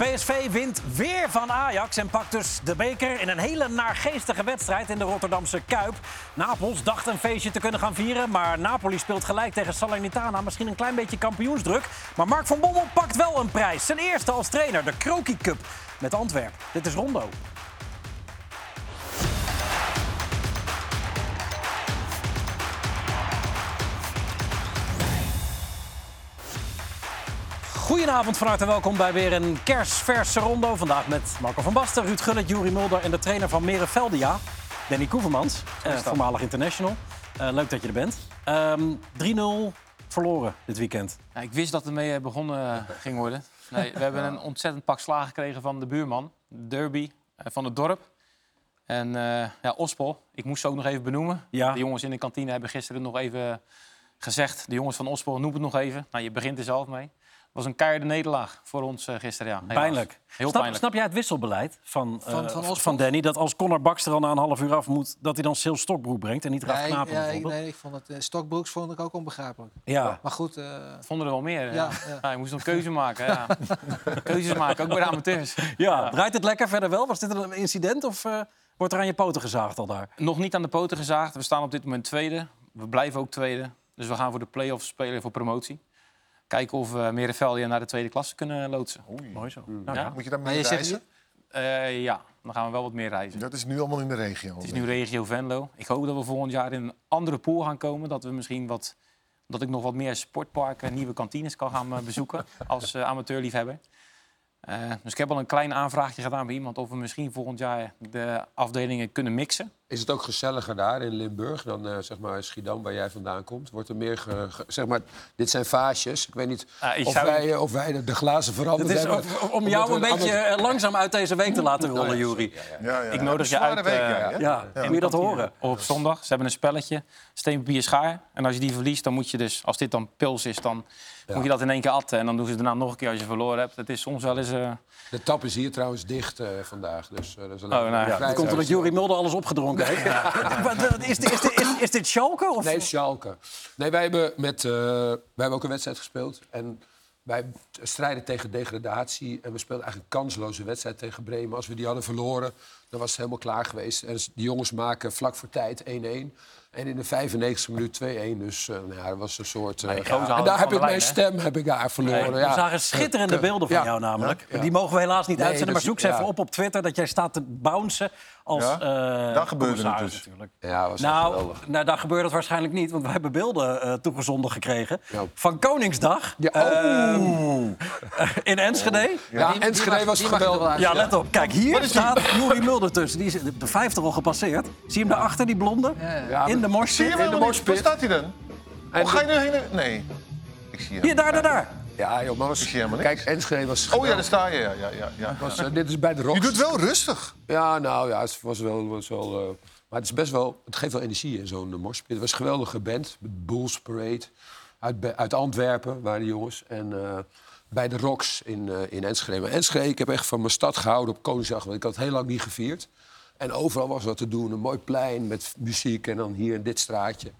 PSV wint weer van Ajax en pakt dus de beker in een hele naargeestige wedstrijd in de Rotterdamse Kuip. Napels dacht een feestje te kunnen gaan vieren, maar Napoli speelt gelijk tegen Salernitana. Misschien een klein beetje kampioensdruk. Maar Mark van Bommel pakt wel een prijs. Zijn eerste als trainer, de Kroki Cup met Antwerpen. Dit is Rondo. Goedenavond, van harte welkom bij weer een kersverse rondo. Vandaag met Marco van Basten, Ruud Gullit, Juri Mulder en de trainer van Merenveldia, Danny Koevermans, eh, voormalig international. Eh, leuk dat je er bent. Ehm 3-0 verloren dit weekend. Ja, ik wist dat het mee begonnen ging worden. Nee, we hebben een ontzettend pak slagen gekregen van de buurman. Derby eh, van het dorp. En eh ja, Ospel, ik moest ze ook nog even benoemen. Ja. De jongens in de kantine hebben gisteren nog even gezegd... de jongens van Ospel, noem het nog even. Nou, je begint er zelf mee. Het was een keiharde nederlaag voor ons eh, gisteren. Ja, helaas. Pijnlijk. Heel snap, pijnlijk. snap jij het wisselbeleid van, eh, Van- van van, Osborne? Danny? Dat als Conor Baxter al na een half uur af moet... dat hij dan Sil Stokbroek brengt en niet ik- Knapen ja, ik, bijvoorbeeld? nee, ik vond het. eh, Stokbroeks vond ik ook onbegrijpelijk. Ja. Maar goed, eh, Vonden er wel meer. Ja, Ja, ja. ja. je moest nog keuze maken. Ja. Keuzes maken, ook bij de amateurs. ja, draait het lekker verder wel? Was dit een incident of eh, wordt er aan je poten gezaagd al daar? Nog niet aan de poten gezaagd. We staan op dit moment tweede. We blijven ook tweede. Dus we gaan voor de play-offs spelen voor promotie. Kijken of we Merenveldia naar de tweede klasse kunnen loodsen. Mooi zo. Hmm. Nou, Ja? ja. Moet je daar maar mee je zegt reizen? Eh, ja, dan gaan we wel wat meer reizen. Dat is nu allemaal in de regio. Het is nu regio Venlo. Ik hoop dat we volgend jaar in een andere pool gaan komen. Dat we misschien wat, dat ik nog wat meer sportparken en nieuwe kantines kan gaan eh, bezoeken als eh, amateurliefhebber. Eh, dus ik heb al een klein aanvraagje gedaan bij iemand of we misschien volgend jaar de afdelingen kunnen mixen. Is het ook gezelliger daar in Limburg dan eh, zeg maar Schiedam, waar jij vandaan komt? Wordt er meer, ge- ge- zeg maar, dit zijn vaasjes. Ik weet niet ik of, zou- wij, eh, of wij de, de glazen veranderd Het is hebben. om- om jou een beetje ander- langzaam uit deze week te laten rollen, Oh, ja, Jury. ja, ja. Ja, ja, Ik ja. nodig je uit, week, eh, ja, ja. Ja, moet je dat horen? Op zondag. Ze hebben een spelletje. Steen, papier, schaar. En als je die verliest, dan moet je dus... Als dit dan pils is, dan moet je dat in één keer atten. En dan doen ze daarna nog een keer als je verloren hebt. Het is soms wel eens... eh, De tap is hier trouwens dicht eh, vandaag. Dus, eh, dat is een Oh, nou, ja. Ja, dat komt omdat. Jury Mulder alles opgedronken heeft. Maar, is, dit- is, is, is dit Schalke? Of? Nee, Schalke. Nee, wij hebben, met, eh, wij hebben ook een wedstrijd gespeeld. En wij strijden tegen degradatie. En we speelden eigenlijk een kansloze wedstrijd tegen Bremen. Als we die hadden verloren, dan was het helemaal klaar geweest. En die jongens maken vlak voor tijd 1-1. En in de 95e minuut 2-1. Dus eh, nou ja, dat was een soort... eh, Nee, en daar heb ik mijn lijn, stem heb ik daar verloren. We ja. zagen schitterende beelden van jou namelijk. Die mogen we helaas niet Nee, uitzenden, maar dat zoek ze even op op Twitter... dat jij staat te bouncen als Ja? eh Daar gebeurde het dus. natuurlijk. Ja, was Nou, geweldig. nou, daar gebeurt het waarschijnlijk niet, want we hebben beelden eh, toegezonden gekregen Ja. van Koningsdag Ja, Ehm, in Enschede. Ja, die- Enschede die mag- was geweldig. Ja, let op. Kijk, hier staat Juri Mulder tussen. Die is de 50 al gepasseerd. Zie je hem daarachter, die blonde? Ja, ja. Ja, In de Zie je morspit. hem helemaal niet? Waar staat hij dan? En Oh, ga je nu heen? Nee. Ik zie hem. Hier, daar, daar, daar. Ja, joh, maar was, kijk, Enschede was Oh ja, daar sta je. Ja, ja, ja, ja. Was, eh, dit is bij de Rocks. Je doet wel rustig. Ja, nou ja, het was wel... Was wel eh, maar het, is best wel, het geeft wel energie in zo'n uh, morspit. Het was een geweldige band, met Bulls Parade. Uit, uit Antwerpen waren die jongens. En eh, bij de Rocks in, eh, in Enschede. Maar Enschede, ik heb echt van mijn stad gehouden op Koningsdag. Want ik had het heel lang niet gevierd. En overal was wat te doen. Een mooi plein met muziek. En dan hier in dit straatje.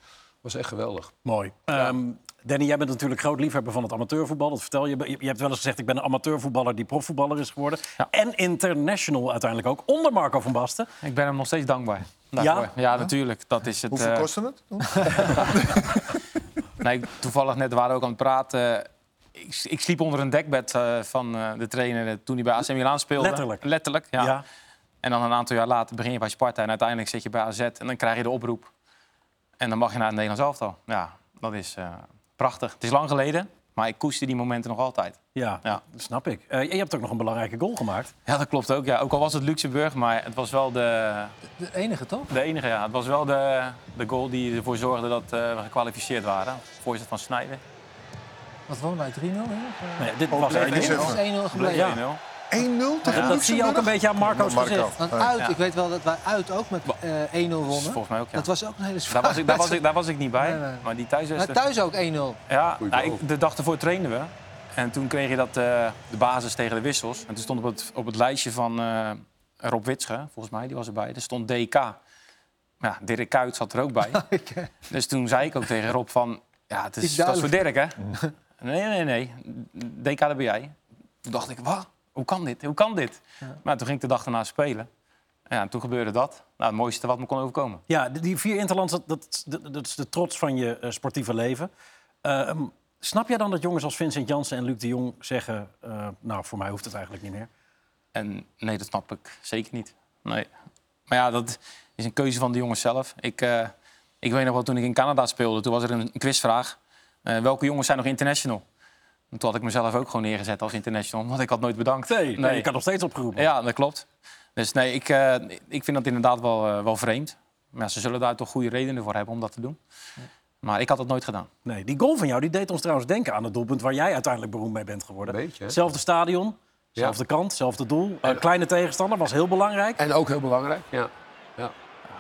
was echt geweldig. Mooi. Ehm, Danny, jij bent natuurlijk groot liefhebber van het amateurvoetbal. Dat vertel je. Je hebt wel eens gezegd, ik ben een amateurvoetballer die profvoetballer is geworden. Ja. En international uiteindelijk ook, onder Marco van Basten. ik ben hem nog steeds dankbaar. Ja? Daarvoor. Ja, natuurlijk. Dat is het. Hoeveel eh, kostte het? Nee, toevallig net waren we ook aan het praten. Ik, ik sliep onder een dekbed eh, van eh, de trainer toen hij bij AC Milan speelde. Letterlijk? Letterlijk, ja. Ja. En dan een aantal jaar later begin je bij Sparta en uiteindelijk zit je bij AZ en dan krijg je de oproep. En dan mag je naar het Nederlands elftal. Ja, dat is eh, prachtig. Het is lang geleden, maar ik koester die momenten nog altijd. Ja, Ja. dat snap ik. Eh, je hebt ook nog een belangrijke goal gemaakt. Ja, dat klopt ook. Ja. Ook al was het Luxemburg, maar het was wel de, De enige toch? de enige. Ja. Het was wel de, de goal die ervoor zorgde dat eh, we gekwalificeerd waren. Voorzet van Snijden. Wat wonen wij 3-0 hier? Of, eh? Nee, dit was nee, er dit is niet. Het is 1-0 gebleven. Ja. 1-0. 1-0 tegen Ja, dat zie je ook een beetje aan Marco's Marco. gezicht. Want uit, Ja. ik weet wel dat wij uit ook met eh 1-0 wonnen. Volgens mij ook, ja. Dat was ook een hele Daar zware was, ik, daar, was ik, daar was ik niet bij, Nee, nee. maar die Maar thuiswedstrijd... thuis ook 1-0. Ja, nou, de dag ervoor trainden we. En toen kreeg je dat, eh, de basis tegen de wissels. En toen stond op het, op het lijstje van eh, Rob Witsche, volgens mij, die was erbij. Er stond DK. Ja, Dirk Kuyt zat er ook bij. dus toen zei ik ook tegen Rob van... Ja, het Is dat is voor. Dirk, hè? Nee, nee, nee. DK, dat ben jij. Toen dacht ik, wat? Hoe kan dit? Hoe kan dit? Maar toen ging ik de dag daarna spelen. Ja, en toen gebeurde dat. Nou, het mooiste wat me kon overkomen. Ja, die- vier interlands, dat, dat, is de trots van je eh, sportieve leven. Ehm, snap jij dan dat jongens als Vincent Jansen en Luc de Jong zeggen... eh, nou, voor mij hoeft het eigenlijk niet meer? En nee, dat snap ik zeker niet. Nee. Maar ja, dat is een keuze van de jongens zelf. Ik, eh, ik weet nog wel, toen ik in Canada speelde, toen was er een quizvraag. Eh, welke jongens zijn nog international? En toen had ik mezelf ook gewoon neergezet als international, want ik had nooit bedankt. Nee, nee. je kan nog steeds opgeroepen. Ja, dat klopt. Dus nee, ik, eh, ik vind dat inderdaad wel, eh, wel vreemd. Maar ja, ze zullen daar toch goede redenen voor hebben om dat te doen. Maar ik had dat nooit gedaan. Nee, die goal van jou die deed ons trouwens denken aan het doelpunt... waar jij uiteindelijk beroemd mee bent geworden. Beetje? Hetzelfde stadion, zelfde kant, zelfde doel. Eh, kleine tegenstander, was heel belangrijk. En ook heel belangrijk. Ja. Ja,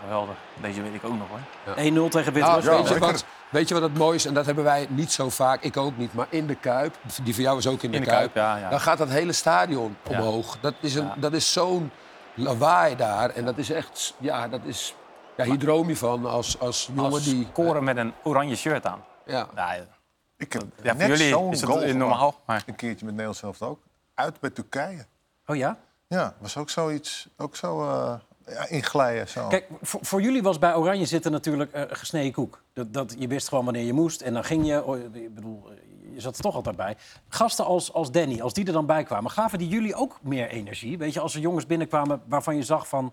geweldig. Deze weet ik ook nog hoor. 1-0 tegen Nou, Wit-Rus. Weet, je wat, het mooie is? En dat hebben wij niet zo vaak, ik ook niet, maar in de Kuip. Die van jou is ook in de, In de Kuip. Kuip, ja, ja. Dan gaat dat hele stadion Ja. omhoog. Dat is, een, Ja. dat is zo'n lawaai daar. En dat is echt, ja, dat is... Ja, hier droom je van als, als jongen Als die... scoren met een oranje shirt aan. Ja. Ja, ja, Ik heb net jullie zo'n is goal normaal. Maar Een keertje met Nederlands zelf ook. Uit bij Turkije. Oh ja? Ja, was ook zoiets. Ook zo eh inglijden. Zo. Kijk, voor, voor jullie was bij Oranje zitten natuurlijk eh, gesneden koek. Dat, dat, je wist gewoon wanneer je moest en dan ging je. Oh, Ik bedoel, eh, je zat er toch altijd bij. Gasten als, als Danny, als die er dan bij kwamen, gaven die jullie ook meer energie? Weet je, als er jongens binnenkwamen waarvan je zag van...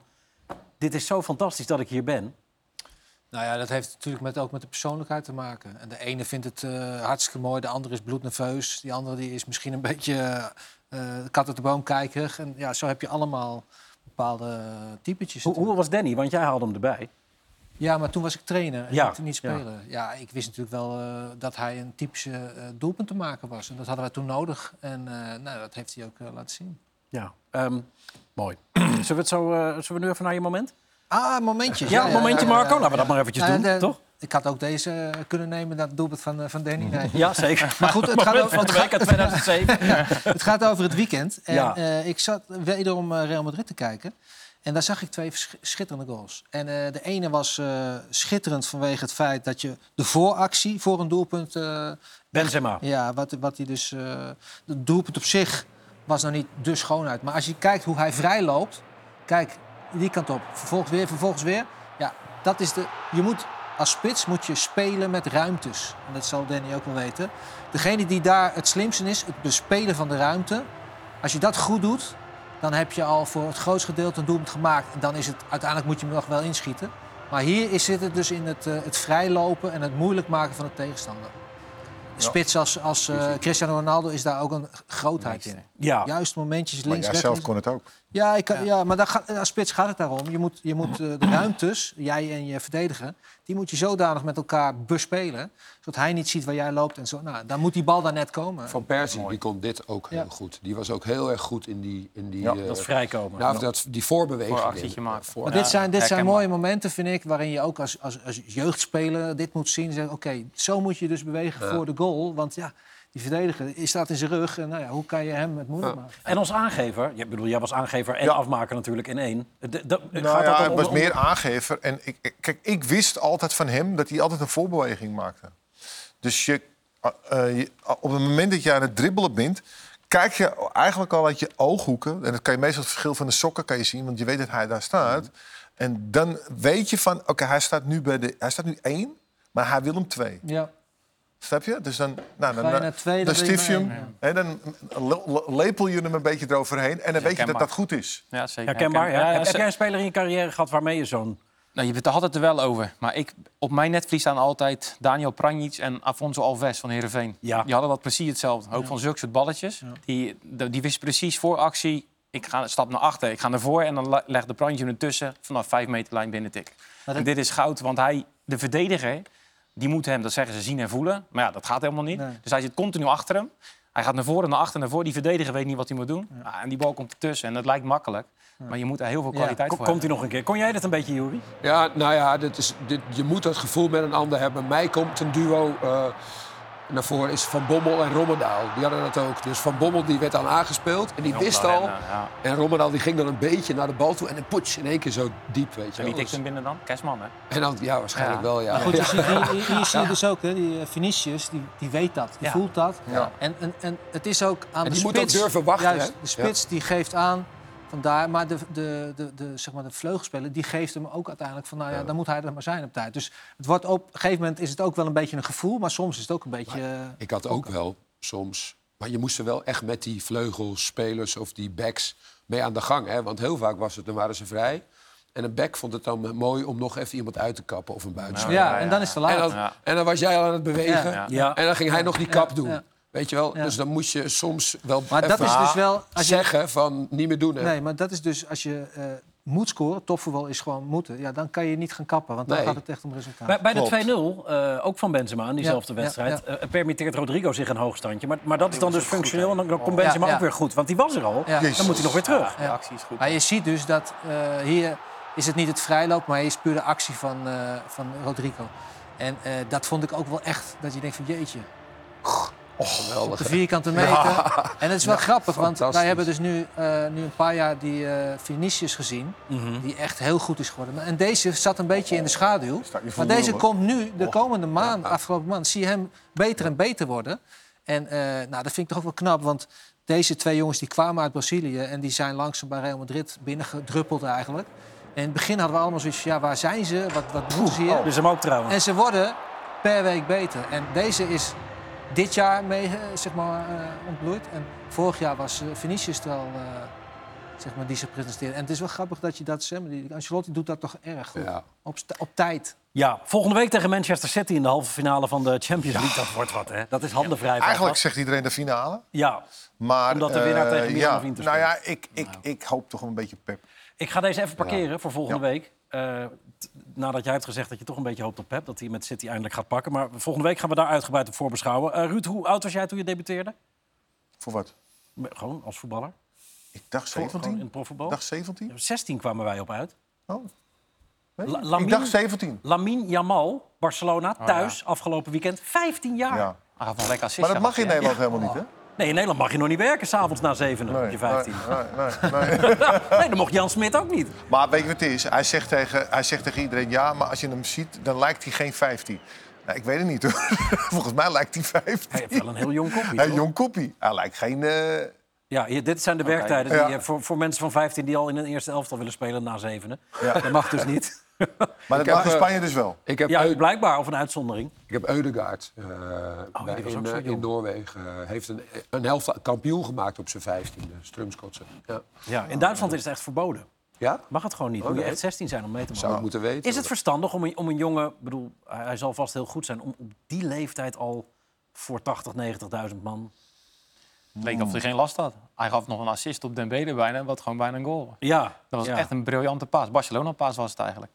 dit is zo fantastisch dat ik hier ben. Nou ja, dat heeft natuurlijk met, ook met de persoonlijkheid te maken. En de ene vindt het eh, hartstikke mooi, de andere is bloednerveus. Die andere die is misschien een beetje eh kat uit de boom kijkerig. En ja, zo heb je allemaal bepaalde typetjes. Hoe, hoe was Danny? Want jij haalde hem erbij. Ja, maar toen was ik trainer en Ja, niet, niet ja. Ja. ik wist natuurlijk wel eh, dat hij een typische eh doelpunt te maken was. En dat hadden wij toen nodig. En eh, nou, dat heeft hij ook laten zien. Ja, ehm, mooi. zullen, we het zo, eh, zullen we nu even naar je moment? Ah, momentjes. Ja, een momentje Marco. Laten we dat maar eventjes Nou, doen, de- toch? Ik had ook deze eh, kunnen nemen, dat doelpunt van, eh, van Danny. Nee. Ja, zeker. Maar goed, het gaat, over, het, week uit 2007. het gaat over het weekend. En Ja. eh, ik zat wederom Real Madrid te kijken. En daar zag ik twee sch- schitterende goals. En de ene was schitterend vanwege het feit dat je de vooractie voor een doelpunt... Benzema. ja, wat, wat hij dus... het doelpunt op zich was nou niet de schoonheid. Maar als je kijkt hoe hij vrij loopt... Kijk, die kant op. Vervolgens weer, vervolgens weer. Ja, dat is de... Je moet... Als spits moet je spelen met ruimtes. En dat zal Danny ook wel weten. Degene die daar het slimste is, het bespelen van de ruimte. Als je dat goed doet, dan heb je al voor het grootste gedeelte een doelpunt gemaakt. En dan is het, uiteindelijk moet je hem nog wel inschieten. Maar hier zit het dus in het, eh, het vrijlopen en het moeilijk maken van de tegenstander. Spits als, als eh, Cristiano Ronaldo is daar ook een grootheid in. Ja. Juist momentjes maar links, jij rechts. zelf kon het ook. Ja, ik, ja. maar daar gaat, als spits gaat het daarom. Je moet, je moet eh, de ruimtes, jij en je verdediger, die moet je zodanig met elkaar bespelen. Zodat hij niet ziet waar jij loopt en zo. Nou, dan moet die bal daar net komen. Van Persie, die kon dit ook heel Ja. goed. Die was ook heel erg goed in die... In die Ja, eh, Dat vrijkomen. nou, dat, die voorbeweging. Maken. Voor- Maar Ja, dit zijn, dit zijn mooie momenten, vind ik, waarin je ook als, als, als jeugdspeler dit moet zien. Zeggen, oké, zo moet je dus bewegen voor de goal. Want ja, die verdediger die staat in zijn rug. En nou ja, hoe kan je hem het moeilijk Ja. maken? En als aangever, ik bedoel, jij was aangever en Ja. afmaker natuurlijk in één. De- de- gaat Nou dat ja, om- was om- meer aangever. En ik, ik- kijk, ik wist altijd van hem dat hij altijd een voorbeweging maakte. Dus je, eh, eh, je- op het moment dat je aan het dribbelen bent... kijk je eigenlijk al uit je ooghoeken. En dat kan je meestal het verschil van de sokken kan je zien... want je weet dat hij daar staat. En dan weet je van, oké, hij staat nu bij de... Hij staat nu één, maar hij wil hem twee. Ja, Snap je? Dus dan, nou, dan, twee, dan dan stief je hem. En dan le- le- lepel je hem een beetje eroverheen. En dan weet je dat dat goed is. Ja, zeker. Herkenbaar, ja. Heb, jij een speler in je carrière gehad waarmee je zo'n... Nou, je had het er wel over. Maar ik, op mijn netvlies staan altijd Daniel Pranjic en Afonso Alves van Heerenveen. Ja. Die hadden dat precies hetzelfde. Ook van zulke soort balletjes. Die, die wist precies voor actie. Ik ga stap naar achter, ik ga naar voren en dan le- legt de Pranjic hem ertussen vanaf vijf meter lijn binnen. Maar En dit is goud, want hij, de verdediger, die moet hem, dat zeggen ze, zien en voelen. Maar ja, dat gaat helemaal niet. Nee. Dus hij zit continu achter hem. Hij gaat naar voren, naar achter, naar voren. Die verdediger weet niet wat hij moet doen. Ah, en die bal komt ertussen en dat lijkt makkelijk. Maar je moet er heel veel Ja. kwaliteit Kom- voor Komt hij nog een keer? Kon jij dat een beetje, Juri? Ja, nou ja, dit is, dit, je moet dat gevoel met een ander hebben. Mij komt een duo... eh, naar voren is Van Bommel en Rommedaal. Die hadden dat ook. Dus Van Bommel die werd dan aangespeeld en die wist al. Ja. En Rommedaal die ging dan een beetje naar de bal toe en dan poets in één keer zo diep, weet je En wie tikt hem binnen dan? Kerstman, hè? En dan, ja, waarschijnlijk Ja. wel, ja. Maar goed, dus hier, hier- hier zie je dus ook, hè, die eh, Vinicius, die, die weet dat, die Ja. voelt dat. Ja. En, en, en het is ook aan En de die moet ook spits. durven wachten, Juist, hè? de spits die geeft aan vandaar, maar de, de, de, de, zeg maar de vleugelspeler die geeft hem ook uiteindelijk van, nou ja, dan moet hij er maar zijn op tijd. Dus het wordt op een gegeven moment is het ook wel een beetje een gevoel, maar soms is het ook een beetje. eh, Ik had ook wel soms. Maar je moest er wel echt met die vleugelspelers of die backs mee aan de gang. Hè? Want heel vaak was het, dan waren ze vrij. En een back vond het dan mooi om nog even iemand uit te kappen of een buitenspeler. ja, en dan is het te laat. En, dan, Ja. en dan was jij al aan het bewegen. Ja. Ja. En dan ging hij nog die kap Ja, doen. Ja. Weet je wel? Ja. Dus dan moest je soms wel Maar dat even is dus wel als je, zeggen van niet meer doen. Hè? Nee, maar dat is dus als je eh, moet scoren, topvoetbal is gewoon moeten. Ja, dan kan je niet gaan kappen, want dan Nee. gaat het echt om resultaat. Bij, de 2-0, eh, ook van Benzema in diezelfde Ja, ja, wedstrijd, eh, permitteert Rodrigo zich een hoogstandje. Maar, maar dat is dan dus functioneel en dan, dan komt Ja, Benzema ja. ook weer goed. Want die was er al, Ja. dan moet hij nog weer terug. De actie is goed. Maar je ziet dus dat eh, hier is het niet het vrijloop, maar hier is puur de actie van, eh, van Rodrigo. En eh, dat vond ik ook wel echt, dat je denkt van jeetje, Geweldig. de vierkante meter. En het is wel grappig, want wij hebben dus nu, eh, nu een paar jaar die Vinicius gezien, Mhm. die echt heel goed is geworden. En deze zat een beetje in de schaduw. Maar deze komt nu, de komende maand, afgelopen maand, zie je hem beter en beter worden. En eh, nou, dat vind ik toch ook wel knap, want deze twee jongens die kwamen uit Brazilië en die zijn langzaam bij Real Madrid binnengedruppeld eigenlijk. En in het begin hadden we allemaal zoiets van, ja, waar zijn ze? Wat, wat doen ze hier? Dus hem ook trouwens. En ze worden per week beter. En deze is dit jaar mee eh, zeg maar, eh, ontbloeid. En vorig jaar was eh, Vinicius er al, eh, zeg maar, die ze presenteerde. En het is wel grappig dat je dat zegt. maar die Ancelotti doet dat toch erg goed. Ja. Op, op tijd. Ja, volgende week tegen Manchester City in de halve finale van de Champions League. Dat wordt wat, hè? Dat is handenvrij. Eigenlijk zegt iedereen de finale. Ja, Maar, Omdat de winnaar tegen Milan ja, of Inter Nou ja, ik, ik, ik hoop toch een beetje pep. ik ga deze even parkeren voor volgende Ja. week. Eh, nadat jij hebt gezegd dat je toch een beetje hoopt op Pep, dat hij met City eindelijk gaat pakken. Maar volgende week gaan we daar uitgebreid op voorbeschouwen. Eh Ruud, hoe oud was jij toen je debuteerde? Voor wat? Gewoon als voetballer? Ik dacht Gewoon in 17. het profvoetbal? Ik dacht 17. 16 kwamen wij op uit. Oh. Nee, La- ik dacht 17. Lamine Jamal, Barcelona, thuis, afgelopen weekend, 15 jaar. Ja. Ah, van lekker assist. Maar dat mag in? Nederland helemaal niet, hè? Nee, in Nederland mag je nog niet werken, s'avonds na 7 op je 15. Nee, nee, nee, nee. Dat mocht Jan Smit ook niet. Maar weet je wat het is? Hij zegt, tegen, hij zegt tegen iedereen... ja, maar als je hem ziet, dan lijkt hij geen 15. Nou, ik weet het niet, hoor. Volgens mij lijkt hij 15. Hij heeft wel een heel jong kopje. Hij toch? jong koppie. Hij lijkt geen... eh, Ja, hier, dit zijn de werktijden die, Ja. eh, voor, voor mensen van 15 die al in een eerste elftal willen spelen na zevenen. Ja. Dat mag dus niet. Maar dat mag in eh, Spanje dus wel. Ik heb, Ja, blijkbaar, of een uitzondering. ik heb Eudegaard eh, bij- ook in, eh, in Noorwegen. heeft een, een helft kampioen gemaakt op zijn 15e. Strumskotsen. Ja. Ja, in Duitsland is het echt verboden. ja? Mag het gewoon niet. Moet je echt 16 zijn om mee te Zou maken. ik moeten weten. Is het verstandig om een, om een jongen, ik bedoel, hij hij zal vast heel goed zijn, om op die leeftijd al voor 80, 90.000 man. Het leek of hij geen last had. Hij gaf nog een assist op Dembele bijna, wat gewoon bijna een goal was. Ja, Dat was ja. echt een briljante paas. Barcelona-paas was het eigenlijk.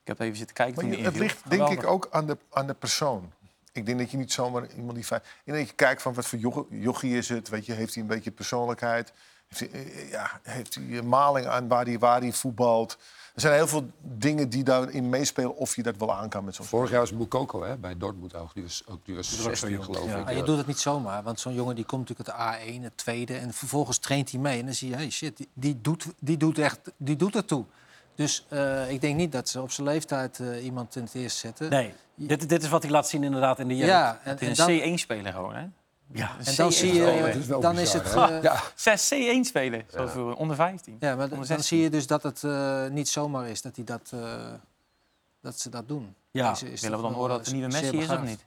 Ik heb even zitten kijken Maar toen het ligt denk ik ook aan de, aan de persoon. Ik denk dat je niet zomaar iemand die... fijn- Ik denk dat je kijkt van wat voor joch- jochie is het. Weet je, heeft hij een beetje persoonlijkheid? Heeft hij, eh, ja, heeft hij een maling aan waar hij, waar hij voetbalt? Er zijn heel veel dingen die daarin meespelen of je dat wel aan kan met zo'n Vorig jaar was Mukoko hè, bij Dortmund ook. Die was, ook, die was is ook zo 16 jong. geloof Ja. ik. Maar je doet het niet zomaar, want zo'n jongen die komt natuurlijk het A1, het tweede... en vervolgens traint hij mee en dan zie je, hey shit, die, die, doet, die, doet echt, die doet er toe. Dus eh, ik denk niet dat ze op zijn leeftijd eh, iemand in het eerst zetten. Nee, dit, dit is wat hij laat zien inderdaad in de jeugd. Ja, en, Het en is dan, een C1-speler gewoon, hè? Ja. en dan zie je, dan is het... eh, Ja. Zes C1-speler, zoals onder 15. Ja, maar Onder dan 16. zie je dus dat het eh, niet zomaar is dat, die dat, eh, dat ze dat doen. Ja. Is Willen we dan horen dat het een nieuwe Messi is of niet?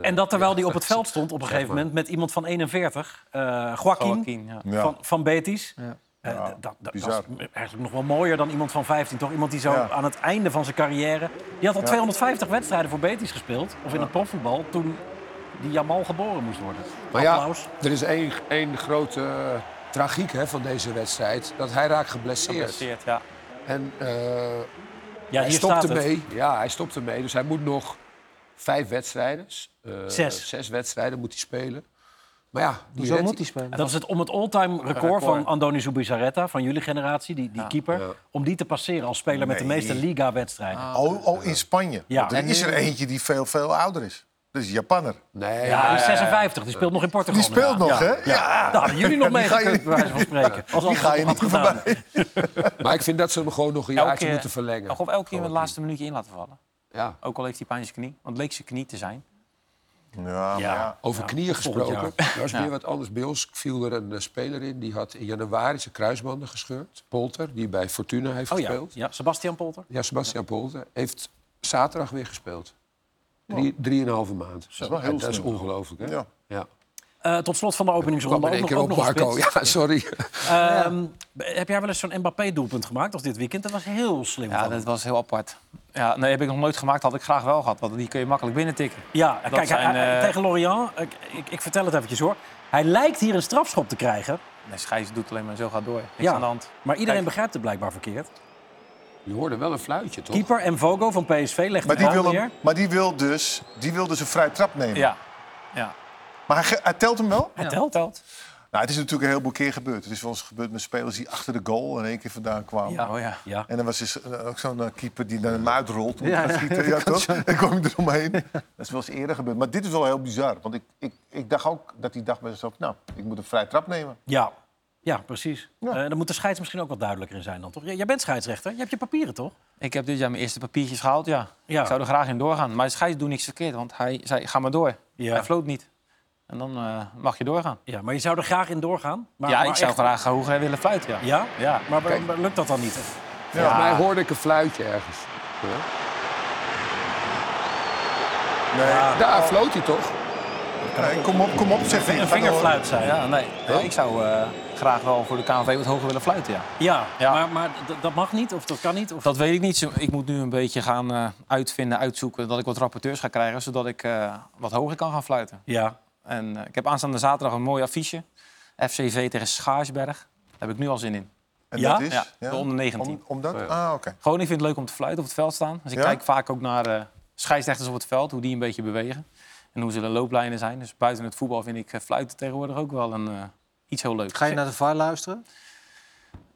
En dat terwijl hij op het veld stond op een gegeven moment met iemand van 41, eh Joaquin, Joaquin, ja. Ja. van, van Betis. Ja. Ja, dat, dat, is eigenlijk nog wel mooier dan iemand van 15, toch? Iemand die zo Ja. aan het einde van zijn carrière... Die had al 250 wedstrijden voor Betis gespeeld, of in het profvoetbal, toen die Jamal geboren moest worden. Maar ja, Applaus. er is één, één grote eh, tragiek hè, van deze wedstrijd. Dat hij raakt geblesseerd. Geblesseerd, ja. En eh, Ja, hij hier stopt staat het. ermee. Ja, hij stopt ermee. Dus hij moet nog vijf wedstrijden. eh, Zes. Zes wedstrijden moet hij spelen. Maar ja, die Hoezo moet hij. spelen? Dat is het om het all-time record, record. van Andoni Zubizarreta, van jullie generatie, die, die keeper. Ja. Om die te passeren als speler met de meeste Liga-wedstrijden. Ah. Oh, oh, in Spanje. Ja. Er En is er eentje die veel, veel ouder is. Dat is een Japanner. Nee, Ja, die is 56, die speelt nog in Portugal. Die speelt nog, hè? Ja. Nou, hadden jullie nog je- bij wijze van spreken. Als Die ga je niet gedaan. voorbij. maar ik vind dat ze hem gewoon nog een Elke jaartje moeten verlengen. Of elke keer met het laatste minuutje in laten vallen. Ja. Ook al heeft hij pijn in zijn knie. Want het leek zijn knie te zijn. Ja, maar ja. Over Ja, knieën gesproken. Dat was Ja. weer wat anders. Bij ons viel er een eh, speler in. Die had in januari zijn kruisbanden gescheurd. Polter, die bij Fortuna heeft Oh ja, gespeeld. ja, Sebastian Polter. Ja, Sebastian Polter. Heeft zaterdag weer gespeeld. Drie, drieënhalve maand. is wel heel En dat is ongelooflijk, hè? Ja. ja. Eh, tot slot van de openingsronde in ook één nog, keer ook op, nog Marco. Ja, sorry. Ehm, Heb jij wel eens zo'n Mbappé-doelpunt gemaakt als dit weekend? Dat was heel slim Ja, van dat was heel apart. Ja, nee, heb ik nog nooit gemaakt. Had ik graag wel gehad. Want die kun je makkelijk binnentikken. Ja, kijk, zijn, hij- hij- eh, tegen Lorient, ik, ik, ik vertel het eventjes hoor. Hij lijkt hier een strafschop te krijgen, Nee, Schijs doet alleen maar zo gaat door. Niks Ja. aan de hand. maar iedereen Kijk. begrijpt het blijkbaar verkeerd. Je hoorde wel een fluitje, toch? Keeper en Vogo van PSV legt Maar die, wil hem, maar die wil dus, die wil dus een vrije trap nemen. Ja. ja. Maar hij, telt hem wel? Hij telt. Telt. Nou, het is natuurlijk een heleboel keer gebeurd. Het is wel eens gebeurd met spelers die achter de goal in één keer vandaan kwamen. Ja. Oh ja. Ja. En dan was dus eh, ook zo'n eh, keeper die naar hem uitrolt om Ja, te schieten. Ja, toch? En kwam hij eromheen. Dat is wel eens eerder gebeurd. Maar dit is wel heel bizar. Want ik, ik, ik dacht ook dat hij dacht bij zichzelf... nou, ik moet een vrije trap nemen. Ja, ja precies. Ja. Eh, dan moet de scheids misschien ook wat duidelijker in zijn dan, toch? J- Jij bent scheidsrechter, je hebt je papieren, toch? Ik heb dit jaar mijn eerste papiertjes gehaald, ja. Ja. Ik zou er graag in doorgaan. Maar Schijs doet niks verkeerd, want hij zei, ga maar door. Ja. Hij floot niet. En dan eh, mag je doorgaan. Ja, maar je zou er graag in doorgaan? Maar, ja, maar ik zou echt- graag hoger willen fluiten, ja. Ja? Ja. Maar, lukt dat dan niet? Volgens mij hoorde ik een fluitje ergens. Ja. Nee, Daar floot hij toch? nee, kom op, kom op, hij. Een vingerfluit zijn. Ja, nee. Ja, ik zou eh, graag wel voor de KNVB wat hoger willen fluiten, ja. Ja, Ja. maar, maar dat mag niet of dat kan niet? Of... Dat weet ik niet. Zo- Ik moet nu een beetje gaan eh, uitvinden, uitzoeken... dat ik wat rapporteurs ga krijgen, zodat ik eh, wat hoger kan gaan fluiten. Ja, En eh, ik heb aanstaande zaterdag een mooi affiche. FCV tegen Schaarsberg. Daar heb ik nu al zin in. En Ja? dat is? Ja, de onder 19. Om, omdat? Ja. Ah, oké. Gewoon, ik vind het leuk om te fluiten op het veld staan. Dus ik Ja? kijk vaak ook naar eh scheidsrechters op het veld, hoe die een beetje bewegen. En hoe ze de looplijnen zijn. Dus buiten het voetbal vind ik fluiten tegenwoordig ook wel een, eh, iets heel leuks. Ga je naar de VAR luisteren?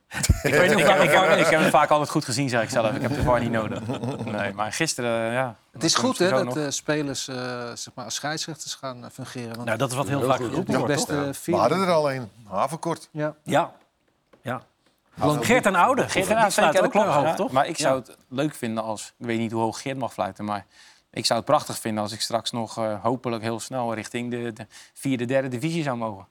Ik, weet niet, ik, ik, heb, ik heb het vaak altijd goed gezien, zeg ik zelf. Ik heb de VAR niet nodig. Nee, maar gisteren, eh, ja... Het is goed hè, dat nog. eh, spelers eh, zeg maar als scheidsrechters gaan fungeren. Want nou, dat is wat heel Heel vaak geroepen wordt, toch? We hadden er al een. Havenkort. Ja. Ja. ja. Geert en Oude. Geert en Oude, klopt. hoog, toch? Maar ik zou het leuk vinden als... Ik weet niet hoe hoog Geert mag fluiten, maar... Ik zou het prachtig vinden als ik straks nog eh, hopelijk heel snel richting de, de vierde, derde divisie zou mogen.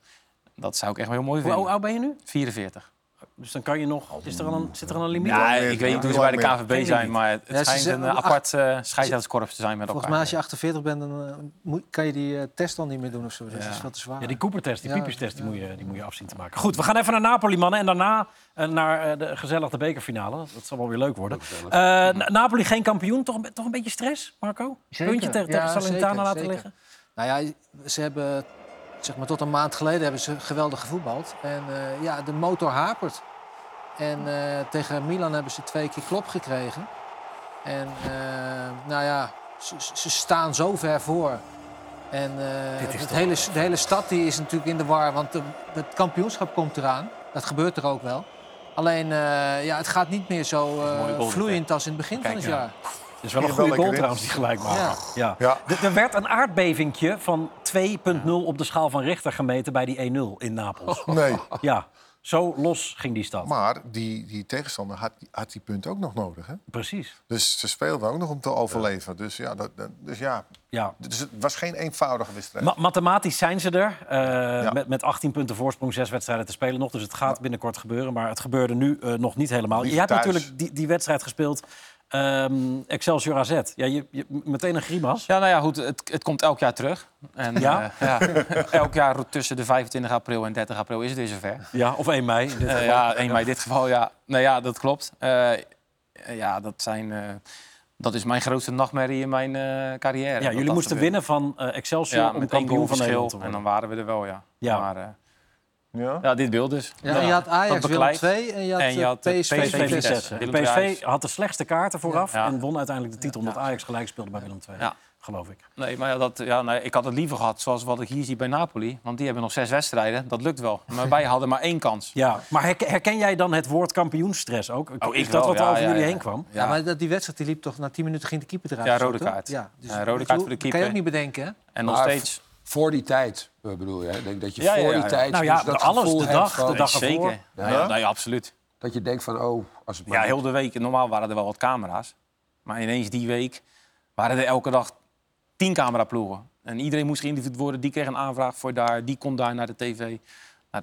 Dat zou ik echt wel heel mooi Hoe vinden. oud ben je nu? 44. Dus dan kan je nog... Is er al een, zit er al een limiet? Ja, ik weet niet hoe ze Hoe bij de KVB zijn, maar het Ja, ze schijnt een apart eh scheidsrechtskorps te zijn met Volgens elkaar. mij als je 48 bent, dan eh, kan je die eh, test al niet meer doen of zo. Dat Ja. is veel te zwaar. Ja, die Cooper-test, die Ja, Piepers-test, die, ja. moet je, die moet je afzien te maken. Goed, we gaan even naar Napoli, mannen. En daarna naar de gezellige bekerfinale. Dat zal wel weer leuk worden. Eh, Na- Napoli geen kampioen. Toch een, toch een beetje stress, Marco? Zeker. Puntje tegen, Ja, tegen Salernitana zeker, laten zeker. liggen? Nou ja, ze hebben zeg maar tot een maand geleden hebben ze geweldig gevoetbald. En eh, ja, de motor hapert. En eh, tegen Milan hebben ze twee keer klop gekregen. En eh, nou ja, ze, ze staan zo ver voor. En het hele, de hele stad die is natuurlijk in de war, want de- het kampioenschap komt eraan. Dat gebeurt er ook wel. Alleen, ja, het gaat niet meer zo vloeiend als in het begin Kijk, van het ja. jaar. Is wel een goede goal trouwens, die gelijk maken. Ja. Ja. Er- Er werd een aardbevingje van 2,0 op de schaal van Richter gemeten bij die 1-0 in Napels. Nee. Ja, zo los ging die stad. Maar die, die tegenstander had, had die punt ook nog nodig. Hè? Precies. Dus ze speelden ook nog om te overleven. Dus ja, dat, dat- dus ja, Ja. dus het was geen eenvoudige wedstrijd. Ma- mathematisch zijn ze er. eh, Ja. met, met 18 punten voorsprong, zes wedstrijden te spelen nog. Dus het gaat binnenkort gebeuren. Maar het gebeurde nu eh, nog niet helemaal. Je hebt thuis. natuurlijk die, die wedstrijd gespeeld. Ehm, Excelsior AZ. Ja, je, je, meteen een grimas. Ja, nou ja, goed, het, het komt elk jaar terug. En, Ja? eh, ja, elk jaar tussen de 25 april en 30 april is het weer zover. Ja, of 1 mei. in dit Eh, ja, 1 mei in dit geval, ja. Nou ja, dat klopt. Eh, ja, dat, zijn, dat is mijn grootste nachtmerrie in mijn carrière. Ja, jullie moesten winnen van Excelsior Ja, om met kampioen van verschil. Nederland En dan waren we er wel, ja. Ja. Maar, Ja? ja, dit beeld dus. Ja, en je had Ajax, Willem beklijft. 2 en je had, En je eh, had, PSV, PSV, PSV Vitesse. Vitesse. Willem De II PSV Ajax. had de slechtste kaarten vooraf Ja. en won uiteindelijk de titel omdat Ajax gelijk speelde bij Willem II. Ja. geloof ik. Nee, maar ja, dat, ja, nee, ik had het liever gehad zoals wat ik hier zie bij Napoli. Want die hebben nog zes wedstrijden. Dat lukt wel. Maar wij hadden maar één kans. Ja, maar herken, jij dan het woord kampioenstress ook? Oh, is ik dat wel, wat er ja, over ja, jullie ja. heen kwam? Ja, maar dat, die wedstrijd die liep toch na 10 minuten ging de keeper eruit. Ja, rode kaart. Ja, dus, Ja, rode kaart voor de Kan je ook keeper. niet bedenken, hè? En nog Maar steeds. Voor die tijd, eh, bedoel je. hè? Denk dat je Ja, ja, voor ja, die ja. tijd Nou ja, dus dat alles, gevoel de hebt dag, van- de dag ervoor. Zeker. Ja, ja, nee, absoluut. Dat je denkt van, oh, als het maar Ja, heel de week. Normaal waren er wel wat camera's. Maar ineens die week waren er elke dag tien cameraploegen. En iedereen moest geïnterviewd worden. Die kreeg een aanvraag voor daar. Die kon daar naar de tv. Nou,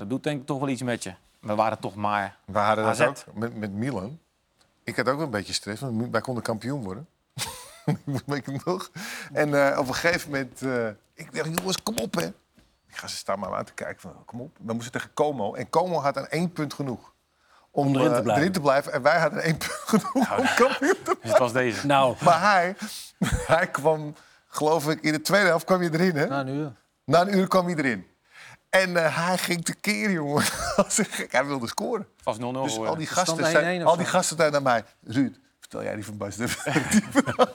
dat doet denk ik toch wel iets met je. We waren toch maar... We hadden dat ook met, met Milan. Ik had ook wel een beetje stress, want wij konden kampioen worden. Weet ik nog? En eh, op een gegeven moment, eh, ik dacht, jongens, kom op hè. Ik ga ze staan maar aan te kijken van, kom op. We moesten tegen Como. En Como had aan één punt genoeg. Om, Om erin te eh, blijven. te blijven. En wij hadden één punt genoeg om kampioen te Dus het was deze. Nou, Maar hij, hij kwam, geloof ik, in de tweede helft kwam je erin, hè? Na een uur. Na een uur kwam hij erin. En eh, hij ging tekeer, jongen. Hij wilde scoren. Het was 0-0 Dus al die gasten, Stand 1-1 zijn, al die gasten zijn naar mij. Ruud, jij die van Bas. de-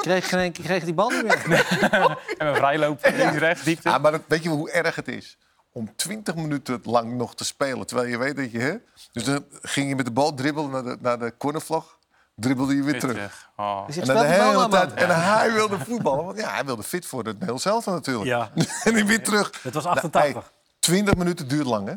Kreeg, geen, kreeg die bal niet meer. En we vrijlopen. Links, rechts, diepte. Ah, maar dat, weet je hoe erg het is? Om 20 minuten lang nog te spelen. Terwijl je weet dat je... Hè? Dus dan ging je met de bal dribbelen naar de, naar de cornervlag. Dribbelde je weer terug. Terug. Oh. Dus En dan de hele nou, tijd. En hij wilde voetballen. Want ja, hij wilde fit voor het heel zelf natuurlijk. Ja. en hij weer terug. Het was Nou, 88. hey, 20 minuten duurt lang, hè?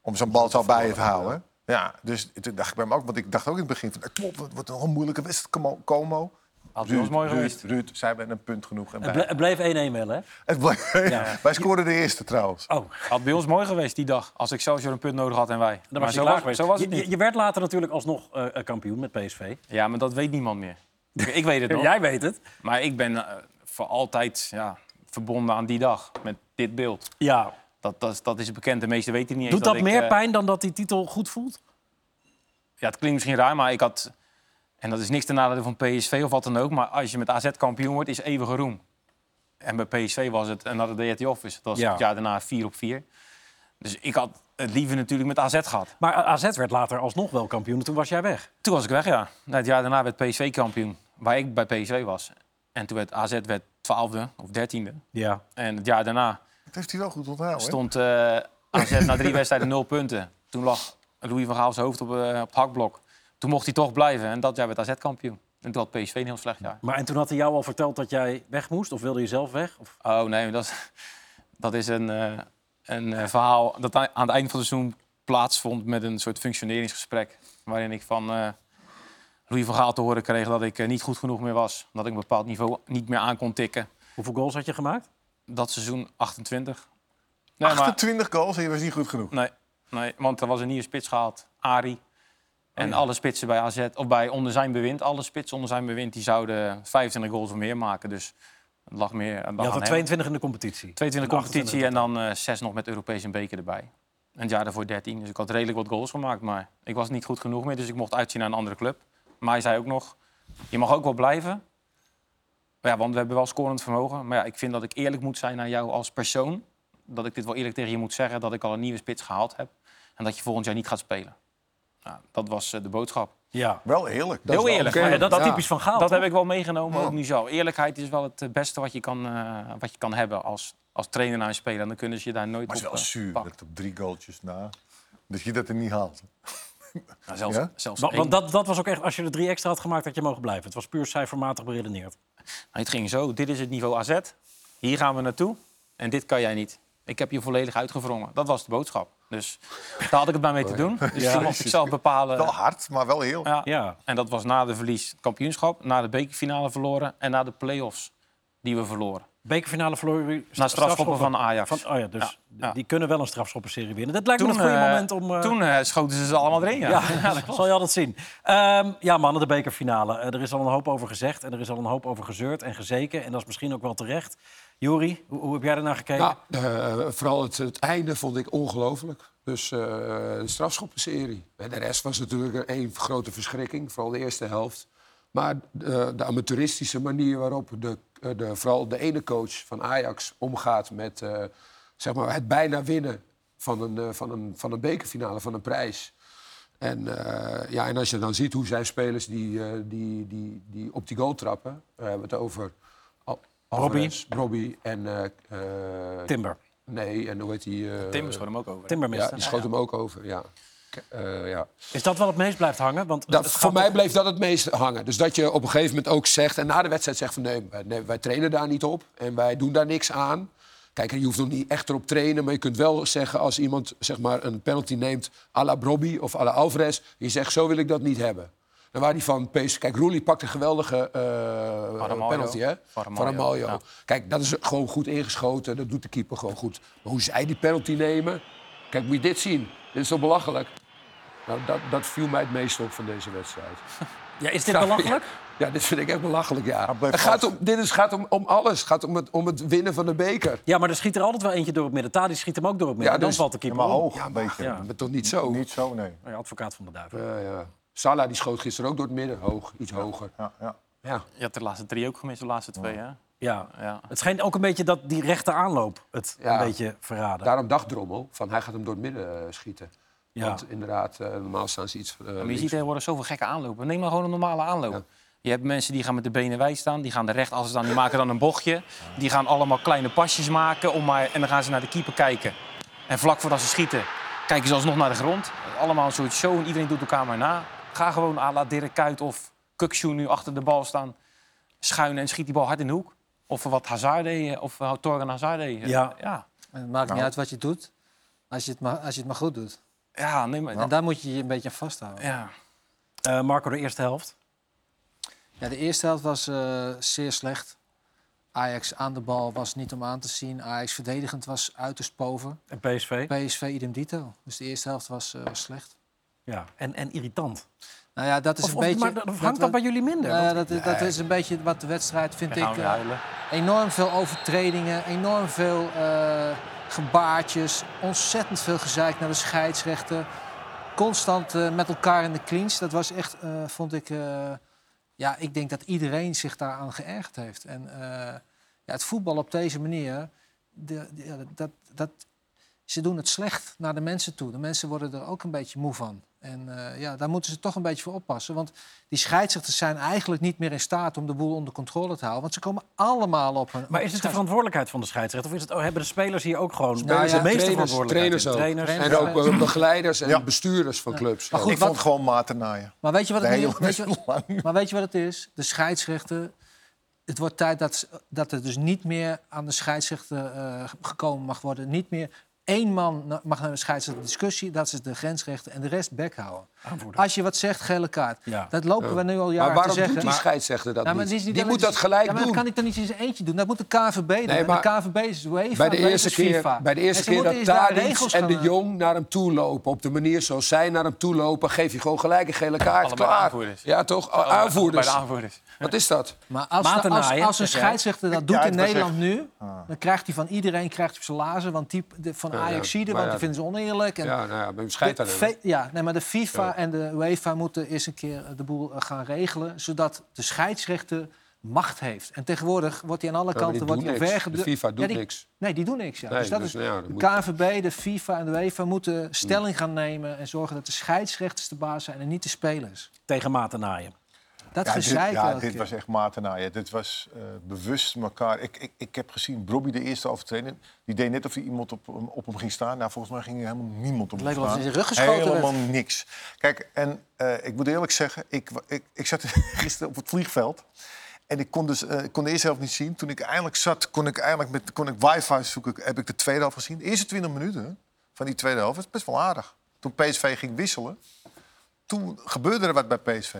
Om zo'n bal zo bij je te houden. Ja, dus toen dacht ik bij me ook, want ik dacht ook in het begin van, op, het wordt nog een moeilijke wedstrijd, Como- Como. Had bij ons mooi Ruud, geweest. Ruud, zij hebben een punt genoeg. En Het, het bleef 1-1 wel, hè? het bleef- wij scoorden de eerste trouwens. Oh, Had bij ons mooi geweest die dag. Als Excelsior een punt nodig had en wij. dan Maar was je zo, was, geweest. zo was het niet. Je, je werd later natuurlijk alsnog eh, eh, kampioen met PSV. Ja, maar dat weet niemand meer. Ik, ik weet het nog. Jij weet het. Maar ik ben eh, voor altijd ja, verbonden aan die dag. Met dit beeld. Ja. Dat, dat, is- dat is bekend. De meesten weten niet eens Doet dat meer eh, pijn dan dat die titel goed voelt? Ja, het klinkt misschien raar, maar ik had... En dat is niks ten nadele van PSV of wat dan ook. Maar als je met AZ kampioen wordt, is eeuwige roem. En bij PSV was het, en dat deed hij Office. Dat was Ja. het jaar daarna 4 op 4. Dus ik had het liever natuurlijk met AZ gehad. Maar AZ werd later alsnog wel kampioen. en Toen was jij weg. Toen was ik weg, ja. Het jaar daarna werd PSV kampioen, waar ik bij PSV was. En toen werd AZ werd 12e of 13e. Ja. En het jaar daarna Dat heeft hij wel goed onthouden. hè? stond eh, AZ na drie wedstrijden nul punten. Toen lag Louis van Gaal zijn hoofd op, eh, op het hakblok. Toen mocht hij toch blijven en dat jaar werd AZ kampioen. En toen had PSV een heel slecht jaar. Maar en toen had hij jou al verteld dat jij weg moest? Of wilde je zelf weg? Of... Oh nee, dat is, dat is een, eh, een verhaal dat aan het eind van het seizoen plaatsvond met een soort functioneringsgesprek. Waarin ik van eh, Louis van Gaal te horen kreeg dat ik niet goed genoeg meer was. Dat ik een bepaald niveau niet meer aan kon tikken. Hoeveel goals had je gemaakt? Dat seizoen 28. Nee, maar, 28 goals en je was niet goed genoeg. nee, nee, want er was een nieuwe spits gehaald, Ari. En alle spitsen bij AZ, of bij onder zijn bewind, alle spitsen onder zijn bewind, die zouden 25 goals of meer maken. Dus het lag meer. het lag Je aan had er hem. 22 in de competitie. 22 competitie 28 en dan eh zes nog met Europees en beker erbij. En het jaar daarvoor 13. Dus ik had redelijk wat goals gemaakt. Maar ik was niet goed genoeg meer. Dus ik mocht uitzien naar een andere club. Maar hij zei ook nog, je mag ook wel blijven. Ja, want we hebben wel scorend vermogen. Maar ja, ik vind dat ik eerlijk moet zijn naar jou als persoon. Dat ik dit wel eerlijk tegen je moet zeggen. Dat ik al een nieuwe spits gehaald heb. En dat je volgend jaar niet gaat spelen. Nou, dat was eh, de boodschap. Ja. Wel eerlijk. Dat is Heel wel eerlijk. ja, dat is Ja. typisch van Gaal. dat toch? heb ik wel meegenomen, Ja. ook nu zo. Eerlijkheid is wel het eh, beste wat je kan, eh, wat je kan hebben als, als trainer naar een speler. En dan kunnen ze je daar nooit Maar het is op wel zuur pakken. dat op drie goaltjes na... dat je dat er niet haalt. Nou, zelfs, Ja? zelfs want dat, dat was ook echt, als je er drie extra had gemaakt, had je mogen blijven. Het was puur cijfermatig beredeneerd. Het ging zo, dit is het niveau AZ. Hier gaan we naartoe. En dit kan jij niet. Ik heb je volledig uitgevrongen. Dat was de boodschap. Dus daar had ik het bij mee te doen. Dus Ja. toen mocht ik zelf bepalen. Wel hard, maar wel heel. Ja. Ja. En dat was na de verlies het kampioenschap, na de bekerfinale verloren en na de play-offs die we verloren. Bekerfinale verloren Na strafschoppen van Ajax. Van, oh ja, dus Ja, ja. die kunnen wel een strafschoppenserie winnen. Dat lijkt me een goede eh, moment om... eh, toen eh, schoten ze ze allemaal erin. Ja. ja, dat zal je altijd zien. Ehm, ja, mannen, de bekerfinale. Er is al een hoop over gezegd en er is al een hoop over gezeurd en gezeken. En dat is misschien ook wel terecht. Jori, hoe, hoe heb jij ernaar gekeken? Nou, eh, vooral het, het einde vond ik ongelooflijk. Dus eh, de strafschoppenserie. En de rest was natuurlijk een één grote verschrikking, vooral de eerste helft. Maar de, de amateuristische manier waarop de, eh, de, vooral de ene coach van Ajax omgaat met eh, zeg maar het bijna winnen van een, eh, van, een, van een bekerfinale, van een prijs. En, eh, ja, en als je dan ziet hoe zijn spelers die, eh, die, die, die op die goal trappen... We hebben het over Al- Alvarez, Robbie en... eh, eh, Timber. Nee, en hoe heet die? eh, Tim schoot hem ook over. Timber Ja, die schoot hem ook over, ja. Eh, ja. Is dat wel het meest blijft hangen? Want Dat, voor gaat mij bleef dat het meest hangen. Dus dat je op een gegeven moment ook zegt... en na de wedstrijd zegt van nee, wij, nee, wij trainen daar niet op... en wij doen daar niks aan. Kijk, je hoeft nog niet echt erop trainen... maar je kunt wel zeggen als iemand zeg maar, een penalty neemt... à la Brobby of à la Alvarez... je zegt zo wil ik dat niet hebben. Dan waar die van PSV... Kijk, Roelie pakt een geweldige eh, penalty, hè? Van ja. Kijk, dat is gewoon goed ingeschoten. Dat doet de keeper gewoon goed. Maar hoe zij die penalty nemen... Kijk, moet je dit zien? Dit is toch belachelijk? Nou, dat, dat viel mij het meest op van deze wedstrijd. Ja, is dit belachelijk? Ja, dit vind ik echt belachelijk, ja. Het gaat om, dit is, gaat om, om alles. Het gaat om het, om het winnen van de beker. Ja, maar er schiet er altijd wel eentje door het midden. Tadi schiet hem ook door het midden. Ja, dan dus- valt de Ja, keeper maar hoog, een beetje. Ja. Maar toch niet zo? Niet zo, nee. Ja, advocaat van de duivel. Ja, ja. Salah die schoot gisteren ook door het midden. Hoog, iets hoger. Ja, ja. Ja. Je hebt de laatste drie ook gemist, de laatste twee, hè? Ja. Ja. Het schijnt ook een beetje dat die rechte aanloop het Ja. een beetje verraden. Daarom dacht Drommel van hij gaat hem door het midden eh, schieten. Ja. Want inderdaad, eh, normaal staan ze iets uh, Maar je ziet tegenwoordig zoveel gekke aanlopen. Neem maar gewoon een normale aanloop. Ja. Je hebt mensen die gaan met de benen wijd staan, die gaan er recht als staan, die maken dan een bochtje. Die gaan allemaal kleine pasjes maken om maar, en dan gaan ze naar de keeper kijken. En vlak voordat ze schieten, kijken ze alsnog naar de grond. Allemaal een soort show en iedereen doet elkaar maar na. Ga gewoon à la Dirk Kuyt of Kukshoe nu achter de bal staan. Schuinen en schiet die bal hard in de hoek. Of wat Hazard deed, of Torgan Hazard deed. Ja. ja. Het maakt Nou. niet uit wat je doet, als je het maar, als je het maar goed doet. Ja, nee, maar... En daar moet je je een beetje aan vasthouden. Ja. Eh, Marco, de eerste helft. Ja, de eerste helft was eh, zeer slecht. Ajax aan de bal was niet om aan te zien. Ajax verdedigend was uiterst pover. En PSV. PSV idem dito. Dus de eerste helft was, eh, was slecht. Ja. En, en irritant. Nou ja, dat is Of, een of- beetje... maar dat hangt dat bij jullie minder? Nou ja, dat, dat is een beetje wat de wedstrijd, vind ik. eh, enorm veel overtredingen, enorm veel eh, gebaartjes, ontzettend veel gezeik naar de scheidsrechter. Constant eh, met elkaar in de clinch. Dat was echt, eh, vond ik... eh, ja, ik denk dat iedereen zich daaraan geërgerd heeft. En ja, het voetbal op deze manier, de, dat, dat, ze doen het slecht naar de mensen toe. De mensen worden er ook een beetje moe van. En eh, ja, daar moeten ze toch een beetje voor oppassen. Want die scheidsrechters zijn eigenlijk niet meer in staat om de boel onder controle te houden. Want ze komen allemaal op hun... Maar is het de verantwoordelijkheid van de scheidsrechter? Of is het, oh, hebben de spelers hier ook gewoon Nou ja, de meeste trainers, verantwoordelijkheid? trainers ook. Trainers. Trainers. En ook eh, begeleiders en Ja. bestuurders van clubs. Maar goed, ik wat- vond het gewoon maten naaien. Maar weet je wat De het, lang. maar weet je wat het is? De scheidsrechter... Het wordt tijd dat, dat er dus niet meer aan de scheidsrechter eh, gekomen mag worden. Niet meer één man mag naar de scheidsrechter discussie. Dat is de grensrechter en de rest bek. Aanvoerder. Als je wat zegt, gele kaart. Ja. Dat lopen we nu al Maar jaren waarom te zeggen. doet die scheidsrechter dat maar niet? het is niet Die moet dat gelijk ja, maar doen. Dat kan ik dan niet in zijn eentje doen. Dat moet de KVB doen. En maar de KVB is UEFA. Bij de eerste is keer, FIFA. bij de eerste keer dat Tadic regels en de Jong naar hem toe lopen... op de manier zoals zij naar hem toe lopen... geef je gewoon gelijk een gele kaart. Allebei Klaar. aanvoerders. Ja, toch? Allebei- aanvoerders. Bij de aanvoerders. Wat is dat? Maar als, als, een scheidsrechter dat Ja, doet in Nederland echt- nu, dan krijgt hij van iedereen krijgt hij op zijn lazen. Want die van Ja, ja. Ajaxide, Maar want die vinden ze oneerlijk. En Ja, nou ja, maar fe- ja, nee, maar de FIFA En de UEFA moeten eens een keer de boel eh, gaan regelen, zodat de scheidsrechter macht heeft. En tegenwoordig wordt hij aan alle Ja, kanten wordt omvergedrukt. De FIFA doet Ja, die- niks. Nee, die doen niks. Ja. Nee, dus dat dus is, nou ja, dat de moet- KNVB, de FIFA en de UEFA moeten stelling gaan nemen en zorgen dat de scheidsrechters de baas zijn en niet de spelers. Tegen maten naaien. Dat Ja, dit, gezeik ja, elke dit keer. was echt maten naaien. Dit was bewust elkaar. Ik, ik, ik heb gezien, Bobby de eerste overtraining. Die deed net of er iemand op, hem- op hem ging staan. Nou, volgens mij ging er helemaal niemand op Het hem leek staan. hij in zijn rug geschoten Helemaal werd. niks. Kijk, en eh, ik moet eerlijk zeggen, ik, ik, ik zat gisteren op het vliegveld. En ik kon, dus, eh, ik kon de eerste helft niet zien. Toen ik eindelijk zat, kon ik eindelijk met kon ik wifi zoeken. Heb ik de tweede helft gezien. De eerste 20 minuten van die tweede helft was best wel aardig. Toen PSV ging wisselen, toen gebeurde er wat bij PSV.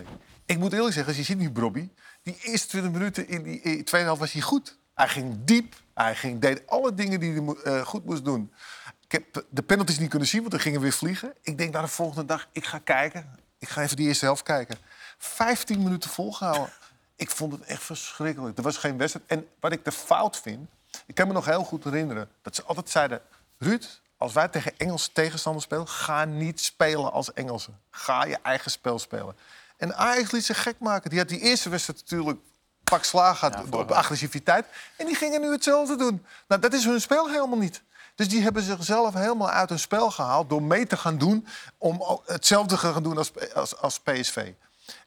Ik moet eerlijk zeggen, als je ziet nu Brobby... die eerste 20 minuten in die tweede helft was hij goed. Hij ging diep, hij ging, deed alle dingen die hij eh, goed moest doen. Ik heb de penalties niet kunnen zien, want er gingen weer vliegen. Ik denk naar de volgende dag, ik ga kijken. Ik ga even die eerste helft kijken. 15 minuten volgehouden. Ik vond het echt verschrikkelijk. Er was geen wedstrijd. En wat ik de fout vind... Ik kan me nog heel goed herinneren dat ze altijd zeiden... Ruud, als wij tegen Engelse tegenstanders spelen... ga niet spelen als Engelsen. Ga je eigen spel spelen. En Ajax liet zich gek maken. Die had die eerste wedstrijd natuurlijk pak slaag gehad Ja, agressiviteit. En die gingen nu hetzelfde doen. Nou, dat is hun spel helemaal niet. Dus die hebben zichzelf helemaal uit hun spel gehaald door mee te gaan doen om hetzelfde te gaan doen als, als, als PSV.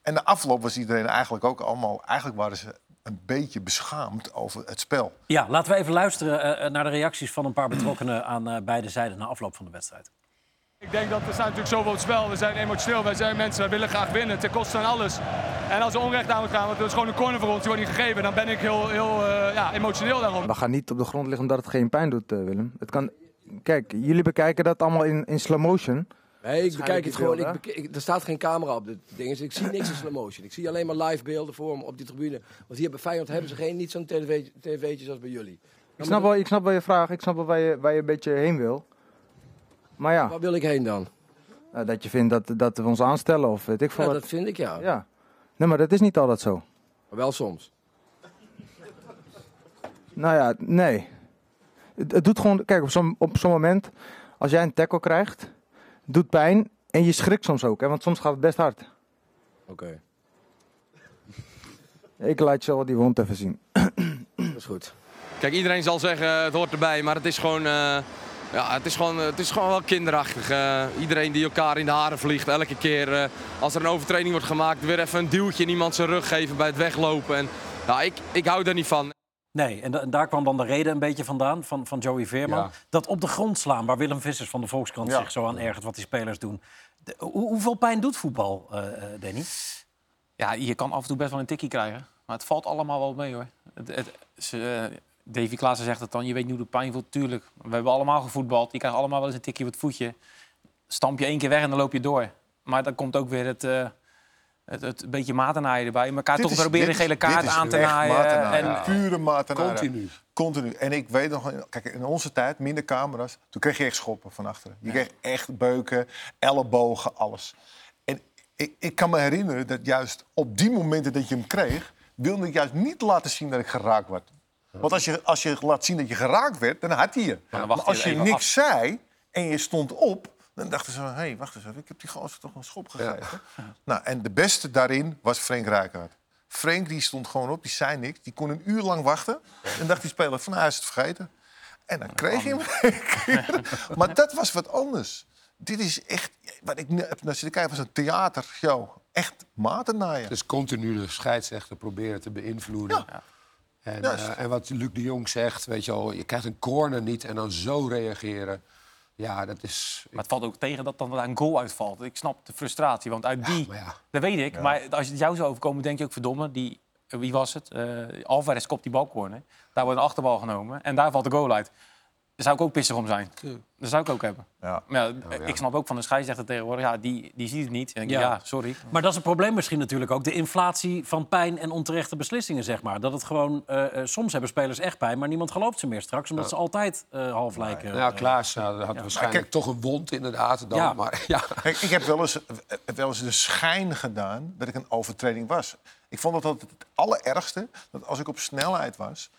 En de afloop was iedereen eigenlijk ook allemaal. Eigenlijk waren ze een beetje beschaamd over het spel. Ja, laten we even luisteren eh, naar de reacties van een paar betrokkenen aan eh, beide zijden na afloop van de wedstrijd. Ik denk dat er staat natuurlijk zoveel op het spel. We zijn emotioneel, wij zijn mensen, wij willen graag winnen ten koste van alles. En als er onrecht aan moet gaan, want het is gewoon een corner voor ons, die wordt niet gegeven, dan ben ik heel, heel eh, ja, emotioneel daarom. We gaan niet op de grond liggen omdat het geen pijn doet, eh, Willem. Het kan... Kijk, jullie bekijken dat allemaal in, in slow motion. Nee, ik bekijk het gewoon. Ik er staat geen camera op dit ding. Dus ik zie niks in slow motion. Ik zie alleen maar live beelden voor me op die tribune. Want hier bij Feyenoord hebben ze geen, niet zo'n tv, tv'tjes als bij jullie. Ik snap, wel, ik snap wel je vraag, ik snap wel waar je, waar je een beetje heen wil. Maar ja, Waar wil ik heen dan? eh, dat je vindt dat, dat we ons aanstellen of weet ik veel Ja, wat. dat vind ik ja. Ja. Nee, maar dat is niet altijd zo. Maar wel soms. Nou ja, nee. Het, het doet gewoon, kijk, op zo'n op zo'n moment, als jij een tackle krijgt, doet pijn en je schrikt soms ook, hè, want soms gaat het best hard. Oké, Ik laat je wel die wond even zien. dat is goed. Kijk, iedereen zal zeggen het hoort erbij, maar het is gewoon, eh, ja, het is gewoon, het is gewoon wel kinderachtig. Eh, iedereen die elkaar in de haren vliegt, elke keer eh, als er een overtreding wordt gemaakt, weer even een duwtje in iemand zijn rug geven bij het weglopen. En, ja, ik, ik hou daar niet van. Nee, en, da- en daar kwam dan de reden een beetje vandaan van, van Joey Veerman. Ja. Dat op de grond slaan, waar Willem Vissers van de Volkskrant Ja. zich zo aan ergert wat die spelers doen. De- hoe- hoeveel pijn doet voetbal, eh eh, Danny? Ja, je kan af en toe best wel een tikkie krijgen. Maar het valt allemaal wel mee hoor. Het, het, ze, Davy Klaassen zegt het dan, je weet niet hoe de pijn voelt. Tuurlijk, we hebben allemaal gevoetbald. Je krijgt allemaal wel eens een tikje op het voetje. Stamp je één keer weg en dan loop je door. Maar dan komt ook weer het, eh, het, het beetje matenaaien erbij. Elkaar Dit toch is- proberen dit een gele kaart dit is aan te echt naaien. En, Pure matenaaien. Continu. Continu. En ik weet nog, kijk, in onze tijd, minder camera's, toen kreeg je echt schoppen van achteren. Je kreeg echt beuken, ellebogen, alles. En ik, ik kan me herinneren dat juist op die momenten dat je hem kreeg, wilde ik juist niet laten zien dat ik geraakt werd. Want als je, als je laat zien dat je geraakt werd, dan had hij je. Maar als je niks zei en je stond op, dan dachten ze, hé, hey, wacht eens even, ik heb die gozer toch een schop gegeven. Nou, en de beste daarin was Frank Rijkaard. Frank die stond gewoon op, die zei niks. Die kon een uur lang wachten. En dacht die speler van, nou, hij is het vergeten. En dan kreeg je hem een keer. Maar dat was wat anders. Dit is echt, wat ik heb naar zitten kijken, was een theatershow. Echt matennaaien. Dus continu de scheidsrechter proberen te beïnvloeden. En, eh, en wat Luc de Jong zegt, weet je wel, je krijgt een corner niet en dan zo reageren. Ja, dat is... maar het valt ook tegen dat dan daar een goal uitvalt. Ik snap de frustratie, want uit die... ja. Dat weet ik, maar als het jou zou overkomen, denk je ook verdomme. Die, wie was het? Eh Alvarez kopt die balcorner. Daar wordt een achterbal genomen en daar valt de goal uit. Daar zou ik ook pissig om zijn. Dat zou ik ook hebben. Ja. Maar ja, ik snap ook van de scheidsrechter tegenwoordig, ja, die, die ziet het niet. En ik denk, Ja. ja. sorry. Maar dat is het probleem misschien natuurlijk ook. De inflatie van pijn en onterechte beslissingen, zeg maar. Dat het gewoon... eh, eh, soms hebben spelers echt pijn, maar niemand gelooft ze meer straks. Omdat ze altijd eh, half lijken. Nou ja, Klaas nou, had waarschijnlijk kijk- toch een wond inderdaad. Dan, Ja. Maar ja, Kijk, ik heb wel eens, wel eens de schijn gedaan dat ik een overtreding was. Ik vond altijd het allerergste, dat als ik op snelheid was...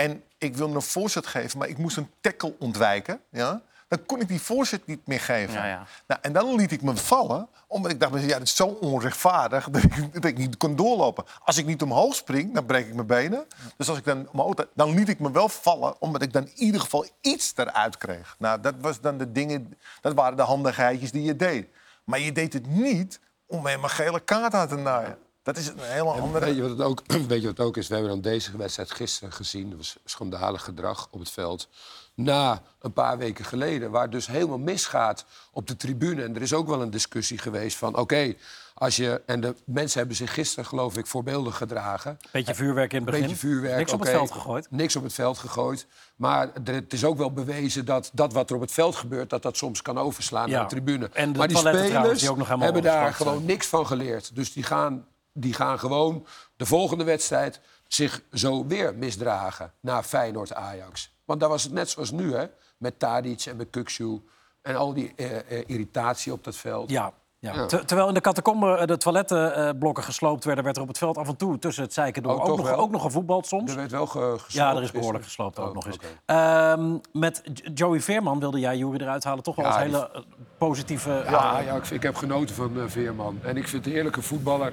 en ik wilde een voorzet geven, maar ik moest een tackle ontwijken... Ja, dan kon ik die voorzet niet meer geven. Ja, ja. Nou, en dan liet ik me vallen, omdat ik dacht... ja, dat is zo onrechtvaardig dat ik, dat ik niet kon doorlopen. Als ik niet omhoog spring, dan breek ik mijn benen. Dus als ik dan omhoog... dan liet ik me wel vallen, omdat ik dan in ieder geval iets eruit kreeg. Nou, dat, was dan de dingen, dat waren de handigheidjes die je deed. Maar je deed het niet om hem een gele kaart aan te naaien. Dat is een hele andere... Weet je, wat het ook, weet je wat het ook is? We hebben dan deze wedstrijd gisteren gezien. Dat was schandalig gedrag op het veld. Na een paar weken geleden, waar het dus helemaal misgaat op de tribune. En er is ook wel een discussie geweest van... oké, als je... En de mensen hebben zich gisteren, geloof ik, voorbeeldig gedragen. Beetje vuurwerk in het begin. Beetje vuurwerk. Niks op het veld gegooid. Niks op het veld gegooid. Maar er- het is ook wel bewezen dat dat wat er op het veld gebeurt... dat dat soms kan overslaan Ja. naar de tribune. En de maar die spelers trouwens, die ook nog helemaal hebben daar gewoon niks van geleerd. Dus die gaan, die gaan gewoon de volgende wedstrijd zich zo weer misdragen... naar Feyenoord-Ajax. Want daar was het net zoals nu, hè? Met Tadic en met Kuksu. En al die eh, eh, irritatie op dat veld. Ja. Ja. Ja. Ter- terwijl in de catacombe eh, de toilettenblokken gesloopt werden... werd er op het veld af en toe tussen het zeiken door Oh, ook, nog, ook nog gevoetbald soms. Er werd wel ge gesloopt Ja, er is behoorlijk gesloopt ook Oh, nog eens. Ehm, met Joey Veerman wilde jij Jury eruit halen. Toch wel Ja, als hele positieve... Ja, ja ik, ik heb genoten van Veerman. En ik vind het een heerlijke voetballer.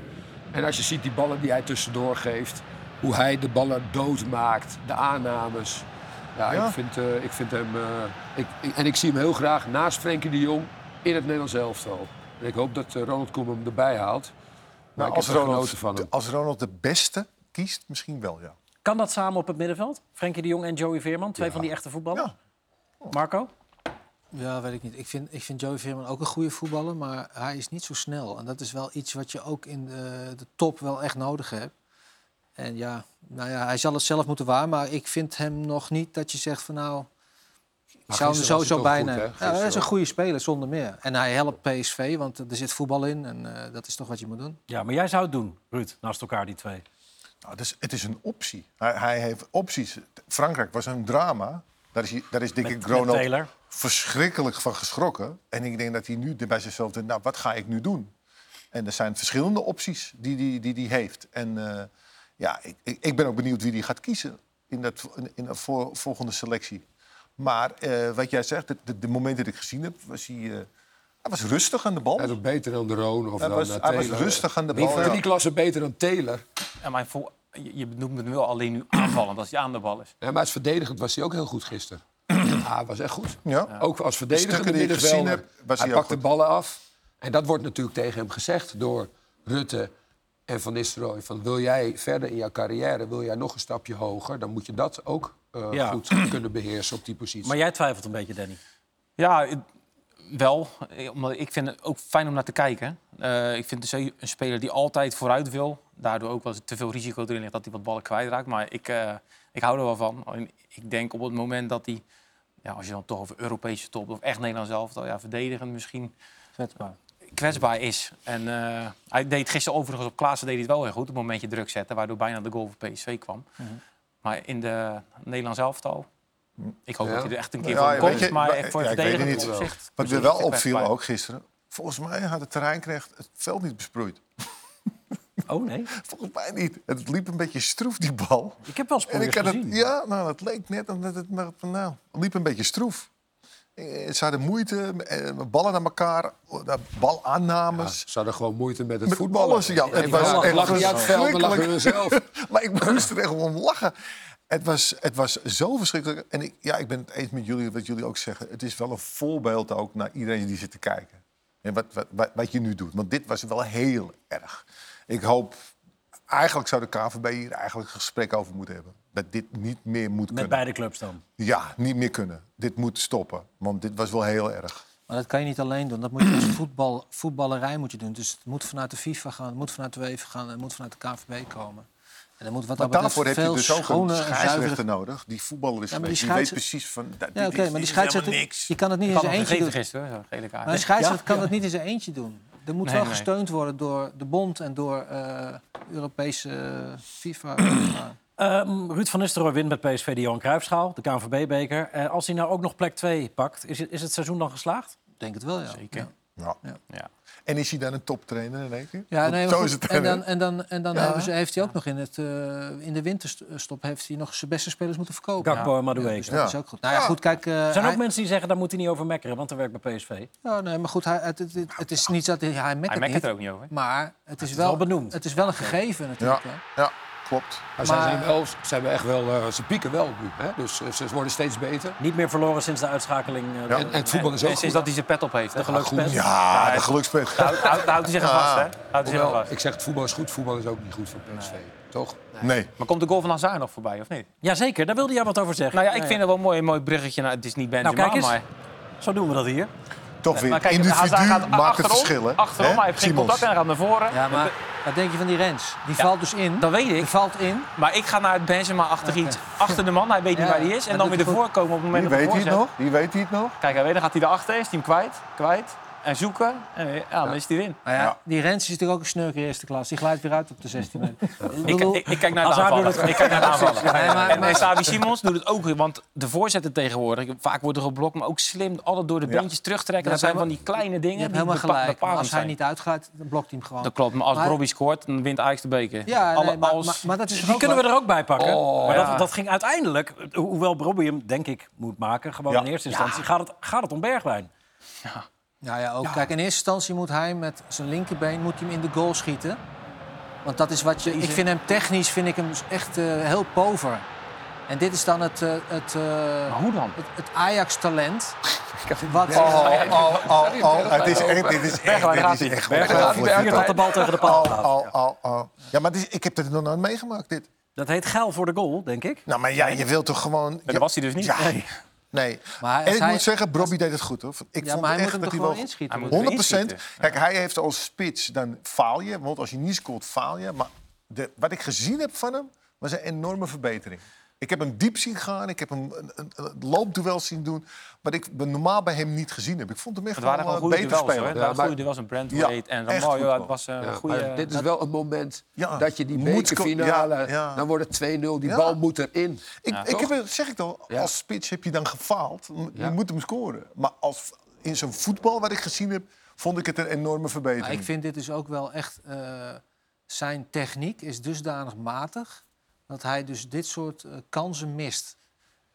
En als je ziet die ballen die hij tussendoor geeft... hoe hij de ballen doodmaakt, de aannames... Ja, Ja. Ik, vind, eh, ik vind hem... eh, ik, ik- en ik zie hem heel graag naast Frenkie de Jong in het Nederlands elftal. En ik hoop dat eh, Ronald Koeman hem erbij haalt. Maar Nou, ik als, heb er Ronald, genoten van hem. als Ronald de beste kiest, misschien wel, ja. Kan dat samen op het middenveld? Frenkie de Jong en Joey Veerman, twee van die echte voetballers? Marco? Ja, weet ik niet. Ik vind, ik vind Joey Veerman ook een goede voetballer, maar hij is niet zo snel. En dat is wel iets wat je ook in de, de top wel echt nodig hebt. En ja, nou ja, hij zal het zelf moeten waar, maar ik vind hem nog niet dat je zegt van nou... Ik zou hem er sowieso hij toch bij goed? Ja, hij is een goede speler, zonder meer. En hij helpt PSV, want er zit voetbal in en eh, dat is toch wat je moet doen. Ja, maar jij zou het doen, Ruud, naast elkaar die twee. Nou, dus het is een optie. Hij, hij heeft opties. Frankrijk was een drama. Daar is, hij, daar is denk Met- ik Taylor. Verschrikkelijk van geschrokken. En ik denk dat hij nu bij zichzelf denkt, nou, wat ga ik nu doen? En er zijn verschillende opties die hij die, die, die heeft. En eh, ja, ik, ik, ik ben ook benieuwd wie hij gaat kiezen in, dat, in, in de voor- volgende selectie. Maar eh, wat jij zegt, de, de, de momenten dat ik gezien heb, was hij, eh, hij was rustig aan de bal. Hij is ook beter dan de Roon of Hij dan was, hij was rustig aan de Die bal. drie ja. klassen beter dan Taylor. Ja, maar voor, je, je noemt het wel alleen nu aanvallend als hij aan de bal is. Ja, maar als verdedigend was hij ook heel goed gisteren. Ja, hij was echt goed. Ja. Ook als die ik middenvelder. gezien heb, was hij hij pakt de goed. ballen af. En dat wordt natuurlijk tegen hem gezegd door Rutte en Van Nistelrooy. Van, wil jij verder in jouw carrière, wil jij nog een stapje hoger... dan moet je dat ook eh, Ja. goed kunnen beheersen op die positie. Maar jij twijfelt een beetje, Danny. Ja, het- wel. Eh, Omdat ik vind het ook fijn om naar te kijken. Eh, ik vind het een speler die altijd vooruit wil. Daardoor ook wel eens te veel risico erin ligt dat hij wat ballen kwijtraakt. Maar ik, eh, ik hou er wel van. Ik denk op het moment dat hij, ja, als je dan toch over Europese top of echt Nederlands elftal, ja, verdedigend misschien Kwetsbaar. kwetsbaar is. En eh, hij deed gisteren overigens op Klaassen deed hij het wel heel goed. Op het momentje druk zetten, waardoor bijna de goal voor PSV kwam. Mhm. Maar in de Nederlands elftal, ik hoop Ja. dat hij er echt een keer Ja, weet komt. je, maar maar- voor ja, verdedigend niet. opzicht... Wat me misschien wel opviel ook gisteren... Volgens mij had het terreinknecht het veld niet besproeid. Oh nee, Volgens mij niet. Het liep een beetje stroef, die bal. ik heb wel En spoilers ik had het, gezien. ja, nou, het leek net omdat het, nou, het liep een beetje stroef. Eh, Ze hadden moeite, eh, ballen naar elkaar, eh, Ja, balaannames. ze hadden gewoon moeite met het Met voetballen. ja, het En was lag- niet uit het veld, er zelf. maar ik moest er echt om lachen. Het was, het was zo verschrikkelijk. En ik, ja, ik ben het eens met jullie, wat jullie ook zeggen. Het is wel een voorbeeld ook naar iedereen die zit te kijken. En wat, wat, wat, wat je nu doet. Want dit was wel heel erg. Ik hoop... Eigenlijk zou de KVB hier eigenlijk een gesprek over moeten hebben. Dat dit niet meer moet Met kunnen. beide clubs dan. Ja, niet meer kunnen. Dit moet stoppen. Want dit was wel heel erg. Maar dat kan je niet alleen doen. Dat moet je als voetbal, voetballerij moet je doen. Dus het moet vanuit de FIFA gaan, het moet vanuit de UEFA gaan... en het moet vanuit de KVB komen. En dan moet wat Maar dat daarvoor heb je dus ook een scheidsrechter nodig. Die voetballer is Ja, maar die weet precies van... Dat, Ja, oké, maar die scheidsrechter... Je kan het niet in zijn eentje doen. gisteren, zo'n gele kaart. Maar een scheidsrechter Ja? kan het niet in zijn eentje doen. Er moet Nee, wel nee. gesteund worden door de bond en door eh, Europese eh, FIFA. Ehm, Ruud van Nistelrooy wint met PSV de Johan Cruijffschaal, de KNVB-beker. Eh, als hij nou ook nog plek 2 pakt, is het, is het seizoen dan geslaagd? Ik denk het wel, ja. Zeker. Ja. Ja. Ja. En is hij dan een toptrainer in één keer? Ja, nee, maar zo goed, is het en dan, en dan, en dan Ja. ze, heeft hij ook nog in, het, eh, in de winterstop heeft hij nog zijn beste spelers moeten verkopen. Gakpo en Ja, Madueke. dus dat Ja. is ook goed. Nou ja, goed, kijk. eh, Er zijn ook hij- mensen die zeggen, daar moet hij niet over mekkeren, want hij werkt bij PSV. Ja, nee, maar goed, hij, het, het, het, het is niet dat hij, hij Hij mekkert mekkert niet. er ook niet over. Maar het is, is wel, wel benoemd. Het is wel een gegeven natuurlijk. Ja. Klopt. Maar, zij Maar- zijn wel, ze hebben echt wel, eh, ze pieken wel nu. Hè? Dus eh, ze worden steeds beter. Niet meer verloren sinds de uitschakeling. eh, Ja. En, en het voetbal is ook En goed. sinds dat hij zijn pet op heeft. de gelukspet. Ja, de gelukspet. Houdt- hij zich aan vast, hè? Houdt hij zich aan Hoewel, vast. ik zeg het voetbal is goed, voetbal is ook niet goed voor PSV. Toch? Nee. Maar komt de goal van Hazard nog voorbij, of niet? Jazeker, daar wilde jij wat over zeggen. Nou ja, ik vind het wel mooi, een mooi bruggetje. Nou, het is niet Benzema, Nou, kijk eens. maar... Zo doen we dat hier. Toch weer. maar kijk, Individu gaat maakt het achterom, verschil, hè? Achterom, hij heeft geen contact en hij gaat naar voren. Ja, maar wat denk je van die Rens? Die valt dus in. Dat weet Die ik. valt in. Maar ik ga naar het Benzema-achtig Oké. iets. Achter de man, hij weet niet waar hij is. En dan weer ervoor komen op het moment dat weet hij hij het nog? Wie weet hij het nog? Kijk, hij weet, dan gaat hij erachter, is hij hem kwijt, kwijt. En zoeken, en ja, dan is hij erin. Nou ja, Ja. Die Rens is natuurlijk ook een snurker eerste klas. Die glijdt weer uit op de 16 meter. Ik, ik, ik kijk naar de aanvallen. het- Ik kijk naar de aanvallen. Maar- En, maar- en Simons doet het ook weer. Want de voorzetten tegenwoordig, vaak wordt er geblokt, maar ook slim altijd door de Ja. beentjes terugtrekken. Ja, Dat zijn van die kleine dingen Je hebt die helemaal bepa- gelijk. Als hij niet uitglijdt, dan blokt hij hem gewoon. Dat klopt, maar als Maar- Robbie scoort, dan wint Ajax de beker. Ja, nee, Alle- maar, als- maar, maar dat is Die kunnen we er ook bij pakken. Oh, maar ja. dat, dat ging uiteindelijk, ho- hoewel Robbie hem denk ik moet maken, gewoon Ja. in eerste instantie, gaat, het, gaat het om Bergwijn. Ja, ja, ook. Kijk, in eerste instantie moet hij met zijn linkerbeen moet hij hem in de goal schieten. Want dat is wat je. Ik vind hem technisch vind ik hem echt eh, heel pover. En dit is dan het, eh, het, eh, Maar hoe dan? het, het Ajax-talent. Wat, Oh, oh, oh, oh. Het is echt, dit is echt, dit is echt ongelooflijk. tot de bal tegen de paal Oh, gaat. oh, oh, oh. Ja, maar dit is- ik heb het nog nooit meegemaakt, dit. Dat heet geil voor de goal, denk ik. Nou, maar ja, je wilt toch gewoon... En dat was hij dus niet. Ja, Nee. Nee. Maar En ik hij- moet zeggen, Bobby deed het goed, hoor. Ik ja, vond maar hij moet echt hem dat hij wel... inschieten. Hij moet- 100 procent. Inschieten. Kijk, hij heeft als spits, dan faal je. Want als je niet scoort, faal je. Maar de, wat ik gezien heb van hem, was een enorme verbetering. Ik heb hem diep zien gaan. Ik heb hem een, een, een loopduel zien doen. Wat ik normaal bij hem niet gezien heb. Ik vond hem echt Het waren wel een goede beter duels, speler. Het waren maar- goede duels. Een Brent Ja, en echt Ramaljo. goed Het was eh, Ja, een goede... maar dit is wel een moment Ja, dat je die bekerfinale... ja, ja. Dan wordt het 2-0, die Ja. bal moet erin. Ik, Ja, ik heb, het- zeg ik al, Ja. als spits heb je dan gefaald. Je Ja. moet hem scoren. Maar als, in zo'n voetbal wat ik gezien heb, vond ik het een enorme verbetering. Maar ik vind dit dus ook wel echt... eh, zijn techniek is dusdanig matig... dat hij dus dit soort eh, kansen mist.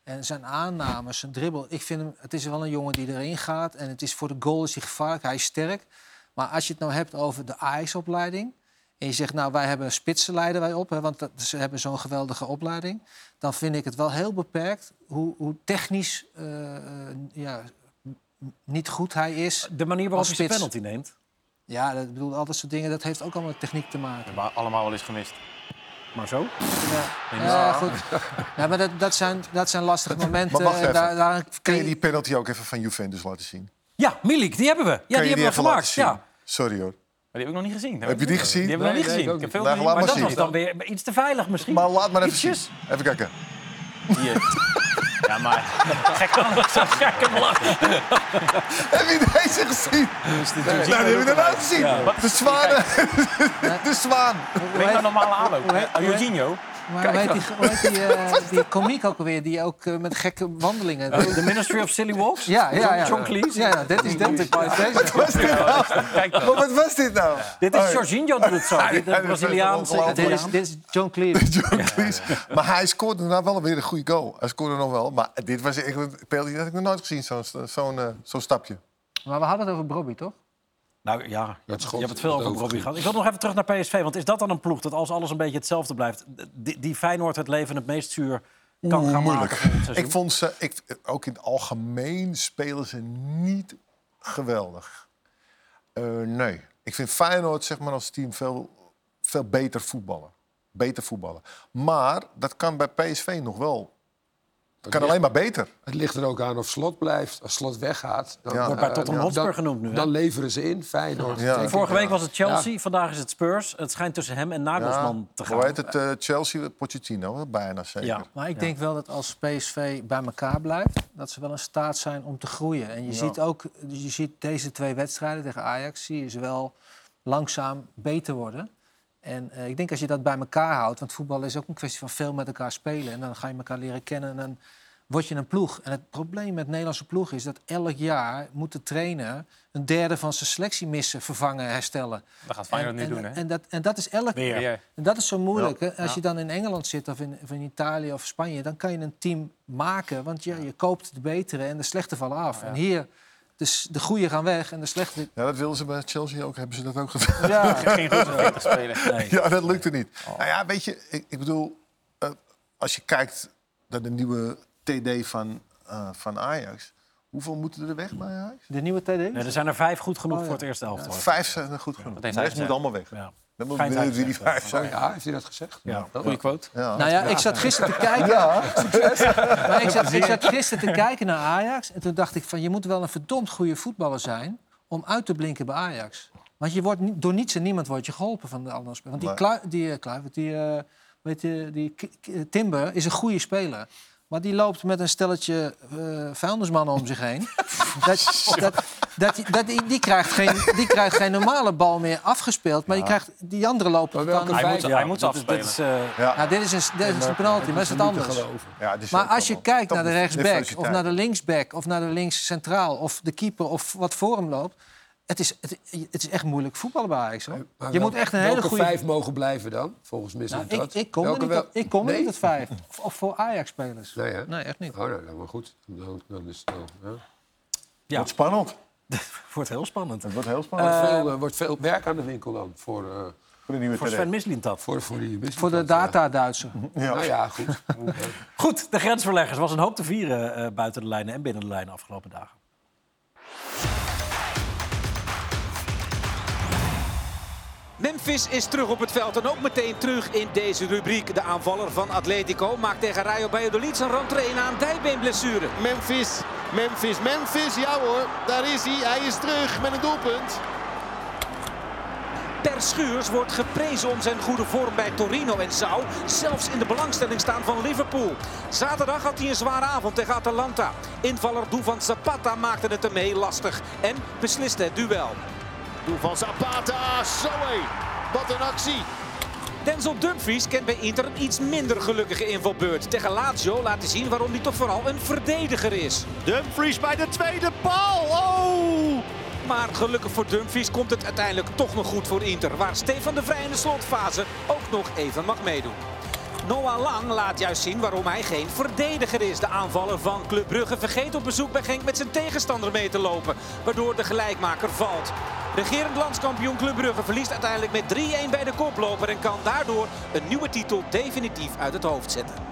En zijn aannames, zijn dribbel... Ik vind hem, het is wel een jongen die erin gaat... en het is voor de goal is hij gevaarlijk, hij is sterk. Maar als je het nou hebt over de Ajax-opleiding... en je zegt, nou, wij hebben een spitsen leiden wij op... Hè, want dat, ze hebben zo'n geweldige opleiding... dan vind ik het wel heel beperkt hoe, hoe technisch eh, eh, ja, niet goed hij is... De manier waarop hij zijn spits. penalty neemt. Ja, dat bedoel, al dat soort dingen, dat heeft ook allemaal met techniek te maken. We hebben allemaal wel eens gemist. Maar zo. Ja, ja goed. Ja, maar dat, dat, zijn, dat zijn lastige momenten. Maar wacht en even. daar, daar Kun je die penalty ook even van Juventus laten zien? Ja, Milik, die hebben we. Ja, Kun die je hebben we gemaakt. Ja. Sorry hoor. Maar die heb ik nog niet gezien. Heb je die gezien? Die hebben we nog niet nee, gezien. ik Ik heb veel. Nou, gezien, maar maar Dat was dan weer iets te veilig misschien. Maar laat maar even Ietsjes. zien. Even kijken. eh, Ja, maar Gek kan ik zo gek hem lachen. Heb je deze gezien? Nou, die heb je ook gezien. De zwaan. De zwaan. weet je normale aanloop? hoe heet- Eh, Jorginho. Maar hoe heet die, heet die, eh, die komiek ook alweer, die ook eh, met gekke wandelingen... The Ministry of Silly Walks? ja, ja, ja. John Cleese? Ja, ja, dat is dat. Wat was dit nou? Kijk wat was dit nou? Dit is Oh, Jorginho doet het zo. De dat is Braziliaanse. Dit is, Italiaan. dit is John Cleese. John Cleese. Maar hij scoorde nou wel weer een goede goal. Hij scoorde nog wel. Maar dit was echt een penalty dat ik nog nooit gezien, zo'n zo'n eh, zo'n stapje. Maar we hadden het over Bobby, toch? Nou ja, je hebt het veel over Robbie gehad. Ik wil nog even terug naar PSV. Want is dat dan een ploeg dat als alles een beetje hetzelfde blijft... die, die Feyenoord het leven het meest zuur kan gaan moeilijk. maken? Ik vond ze, ik, ook in het algemeen spelen ze niet geweldig. Eh, nee. Ik vind Feyenoord zeg maar, als team veel, veel beter voetballen. Beter voetballen. Maar dat kan bij PSV nog wel. Het kan alleen maar beter. Het ligt er ook aan of Slot blijft. Als Slot weggaat, dan, Ja. Wordt bij Tottenham Hotspur dan- genoemd nu, hè? Dan leveren ze in, Feyenoord. Ja. Vorige week ja. was het Chelsea, vandaag is het Spurs. Het schijnt tussen hem en Nagelsman te gaan. Hoe heet het? eh, Chelsea, Pochettino, bijna zeker. Ja. Maar ik denk wel dat als PSV bij elkaar blijft, dat ze wel in staat zijn om te groeien. En je ziet ook, je ziet deze twee wedstrijden tegen Ajax, zie je ze wel langzaam beter worden. En eh, ik denk als je dat bij elkaar houdt, want voetbal is ook een kwestie van veel met elkaar spelen. En dan ga je elkaar leren kennen en dan word je een ploeg. En het probleem met Nederlandse ploeg is dat elk jaar moet de trainer een derde van zijn selectie missen, vervangen, herstellen. Dat gaat Feyenoord en, nu en, doen, hè? En dat, en dat is elk. Weer. en dat is zo moeilijk. hè? Als Ja. je dan in Engeland zit of in, of in Italië of Spanje, dan kan je een team maken. Want ja, je koopt de betere en de slechte vallen af. En hier, dus de goede gaan weg en de slechte... Ja, dat wilden ze bij Chelsea ook. Hebben ze dat ook gedaan? Ja, Geen goed te spelen. Ja, dat lukte niet. Oh. Nou ja, weet je, ik, ik bedoel, eh, als je kijkt naar de nieuwe TD van, eh, van Ajax, hoeveel moeten er weg bij Ajax? de nieuwe TD? Nee, er zijn er vijf goed genoeg Oh, ja. voor het eerste elftal. Vijf zijn er goed genoeg. De rest moet allemaal weg. Ja. Dan moet benieuwd wie die vijf zijn. ja, heeft hij dat gezegd? Ja. Goeie quote. Ja. Nou ja, ik zat gisteren te kijken. Maar ik zat, ik zat gisteren te kijken naar Ajax. En toen dacht ik van, je moet wel een verdomd goede voetballer zijn... om uit te blinken bij Ajax. Want je wordt door niets en niemand wordt je geholpen van de andere spelers. Want die, Nee. Die, eh, Kluivert, die, eh, weet je, die K- Timber is een goede speler. Maar die loopt met een stelletje eh vuilnismannen om zich heen. dat, dat, dat, die- dat, die, die, krijgt geen, die krijgt geen normale bal meer afgespeeld. Maar je krijgt, die andere lopen dan... Hij vijf- moet, hij moet ze dit, is- dit afspelen. is, eh, Ja. Nou, dit is een, dit is een penalty, maar is het anders. Ja, het is Maar als je kijkt naar de rechtsback, of naar de linksback, of naar de links centraal, of de keeper, of wat voor hem loopt. Het is, het, het is echt moeilijk voetballen bij Ajax. Hoor. Maar Je wel- moet echt een hele welke goede... vijf mogen blijven dan, volgens Miss Nou, ik, ik kom er niet, wel- op, ik kom Nee? niet tot vijf. Of, of voor Ajax-spelers. Nee, hè? Nee, echt niet. Oh, nou, dan maar goed. Dan, dan is het wel... Ja. ja, Wordt spannend. wordt heel spannend. Het wordt heel Er spannend. veel, er wordt veel werk aan de winkel dan voor, eh, Voor de nieuwe Voor TD. Sven Mislintat. Voor, voor, die Voor de data-Duitser. Ja. Nou ja, goed. Goed, de grensverleggers. was een hoop te vieren eh, buiten de lijnen en binnen de lijnen afgelopen dagen. Memphis is terug op het veld en ook meteen terug in deze rubriek. De aanvaller van Atletico maakt tegen Rayo Valladolid zijn rentree na een dijbeenblessure. Memphis, Memphis, Memphis. Ja hoor, daar is hij. Hij is terug met een doelpunt. Per Schuurs wordt geprezen om zijn goede vorm bij Torino en zou zelfs in de belangstelling staan van Liverpool. Zaterdag had hij een zware avond tegen Atalanta. Invaller Duvan Zapata maakte het hem heel lastig en besliste het duel. Doel van Zapata. Zo hé. Wat een actie. Denzel Dumfries kent bij Inter een iets minder gelukkige invalbeurt. Tegen Lazio laat hij zien waarom hij toch vooral een verdediger is. Dumfries bij de tweede paal. Oh! Maar gelukkig voor Dumfries komt het uiteindelijk toch nog goed voor Inter. Waar Stefan de Vrij in de slotfase ook nog even mag meedoen. Noah Lang laat juist zien waarom hij geen verdediger is. De aanvaller van Club Brugge vergeet op bezoek bij Genk met zijn tegenstander mee te lopen. Waardoor de gelijkmaker valt. Regerend landskampioen Club Brugge verliest uiteindelijk met 3-1 bij de koploper. En kan daardoor een nieuwe titel definitief uit het hoofd zetten.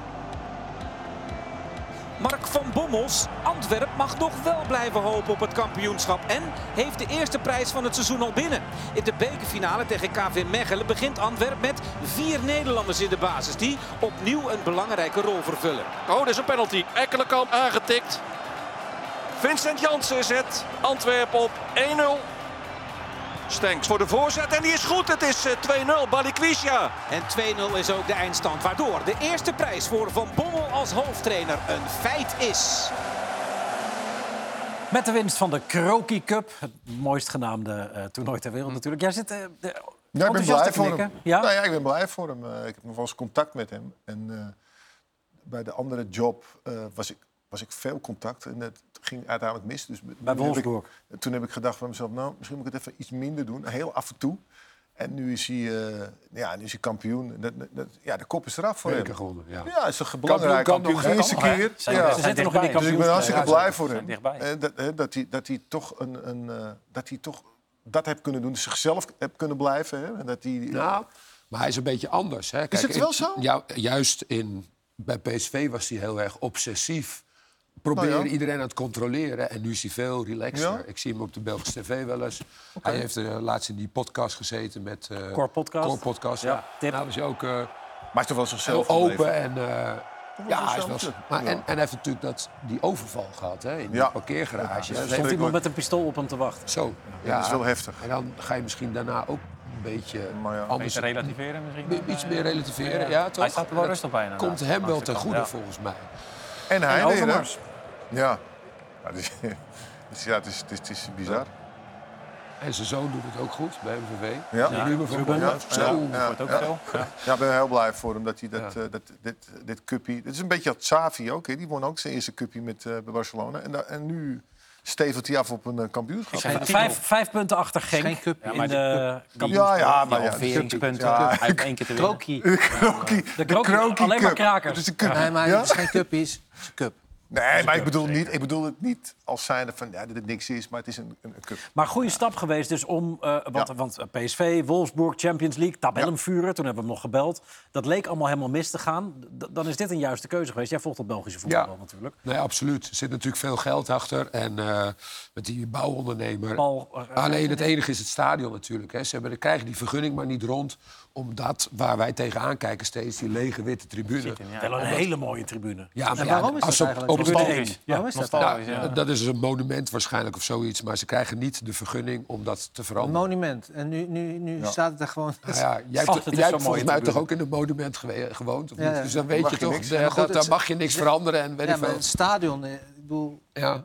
Mark van Bommels, Antwerp mag nog wel blijven hopen op het kampioenschap. En heeft de eerste prijs van het seizoen al binnen. In de bekerfinale tegen KV Mechelen begint Antwerp met vier Nederlanders in de basis. Die opnieuw een belangrijke rol vervullen. Oh, dat is een penalty. Ekkelenkamp aangetikt. Vincent Janssen zet Antwerpen op 1-0. Stenks voor de voorzet en die is goed. Het is eh, 2-0. Balikwisha. En 2-0 is ook de eindstand. Waardoor de eerste prijs voor Van Bommel als hoofdtrainer een feit is. Met de winst van de Kroki Cup. Het mooist genaamde eh, toernooi ter wereld natuurlijk. Jij zit eh, de, Ja, ik ben blij te voor hem. Ja? Nou ja, ik ben blij voor hem. Eh, ik heb nog wel eens contact met hem. En eh, bij de andere job eh, was, ik, was ik veel contact. En dat ging uiteindelijk mis. Dus Bij toen heb Wolfsburg. Ik, toen heb ik gedacht van mezelf, nou, misschien moet ik het even iets minder doen. Heel af en toe. En nu is hij, eh, ja, nu is hij kampioen. Dat, dat- ja, de kop is eraf voor Beker hem. gewonnen, ja. Ja, is toch belangrijk. Kampioen, nog, hè? eerste keer. Zijn- Ja. ze zitten nog in die Dus ik ben hartstikke blij voor hem. Eh, dat, dat, hij, dat hij toch een, een eh, dat hij toch dat heeft kunnen doen, zichzelf heeft kunnen blijven. Hè? En dat hij, Nou, maar hij is een beetje anders. Hè. het in- wel zo? Ja, juist in, bij PSV was hij heel erg obsessief. Nou ja. iedereen aan het controleren. En nu is hij veel relaxer. Ja? Ik zie hem op de Belgische tv wel eens. Hij heeft uh, laatst in die podcast gezeten met... eh Core Podcast. Core Podcast, Ja, ja. Nou, was hij ook... eh, Maar hij is toch wel zichzelf heel open en... eh, ja, hij is wel, maar, en, en hij heeft natuurlijk dat, die overval gehad hè, in die parkeergarage. Er stond iemand met een pistool op hem te wachten. Zo. Ja, dat is wel heftig. En dan ga je misschien daarna ook een beetje Maar ja. anders... Beetje relativeren misschien. Be- Iets meer relativeren, ja, toch? Hij staat er wel rustig bij. inderdaad. Komt hem wel ten goede, ja. volgens mij. En hij En. Ja. Ja, dus, dus ja, het is, het is, het is bizar. En zijn zoon doet het ook goed bij MVV. Ja. Die Ruben van Ruben. Ja, Zo. ja, Wordt ook ja. Ja. Ja, ik ben heel blij voor hem dat hij dat, eh, dat, dit, dit cuppie... Het is een beetje als Xavi ook, hè? Die won ook zijn eerste cuppie met eh, bij Barcelona. En, da- en nu stevelt hij af op een eh, kampioenschap. Vijf, vijf, vijf punten achter Genk Geen cup. in de Ja, ja, maar ja. Ja. Hij heeft één keer te winnen. Kroki. De Kroki. Alleen maar krakers. Het is een cup. Nee, maar Ja? het is geen cup, is het is een cup. Nee, maar ik bedoel, niet, ik bedoel het niet als zijnde van ja, dat het niks is, maar het is een, een, een cup. Maar goede stap geweest dus om... eh, want, Ja. want PSV, Wolfsburg, Champions League, tabellenvuren. Toen hebben we hem nog gebeld. Dat leek allemaal helemaal mis te gaan. D- dan is dit een juiste keuze geweest. Jij volgt het Belgische voetbal Ja. natuurlijk. Nee, absoluut. Er zit natuurlijk veel geld achter. En eh, met die bouwondernemer. Paul, eh, Alleen het enige is het stadion natuurlijk. Hè. Ze hebben, ze krijgen die vergunning maar niet rond. Omdat waar wij tegenaan kijken steeds, die lege witte tribune. Ja. Wel een hele mooie tribune. Ja, maar En ja, waarom is als dat op- eigenlijk? op Tribune één. Waarom is dat? Nou, ja. Dat is een monument waarschijnlijk of zoiets. Maar ze krijgen niet de vergunning om dat te Een veranderen. monument. En nu, nu, nu staat het er gewoon... Nou ja, jij hebt, jij zo'n hebt volgens mij toch ook in een monument gewe- gewoond? Of Ja, niet? ja. Dus dan weet je je toch, eh, dat, daar mag je niks veranderen en weet ik veel. het stadion, eh, ik bedoel, Ja.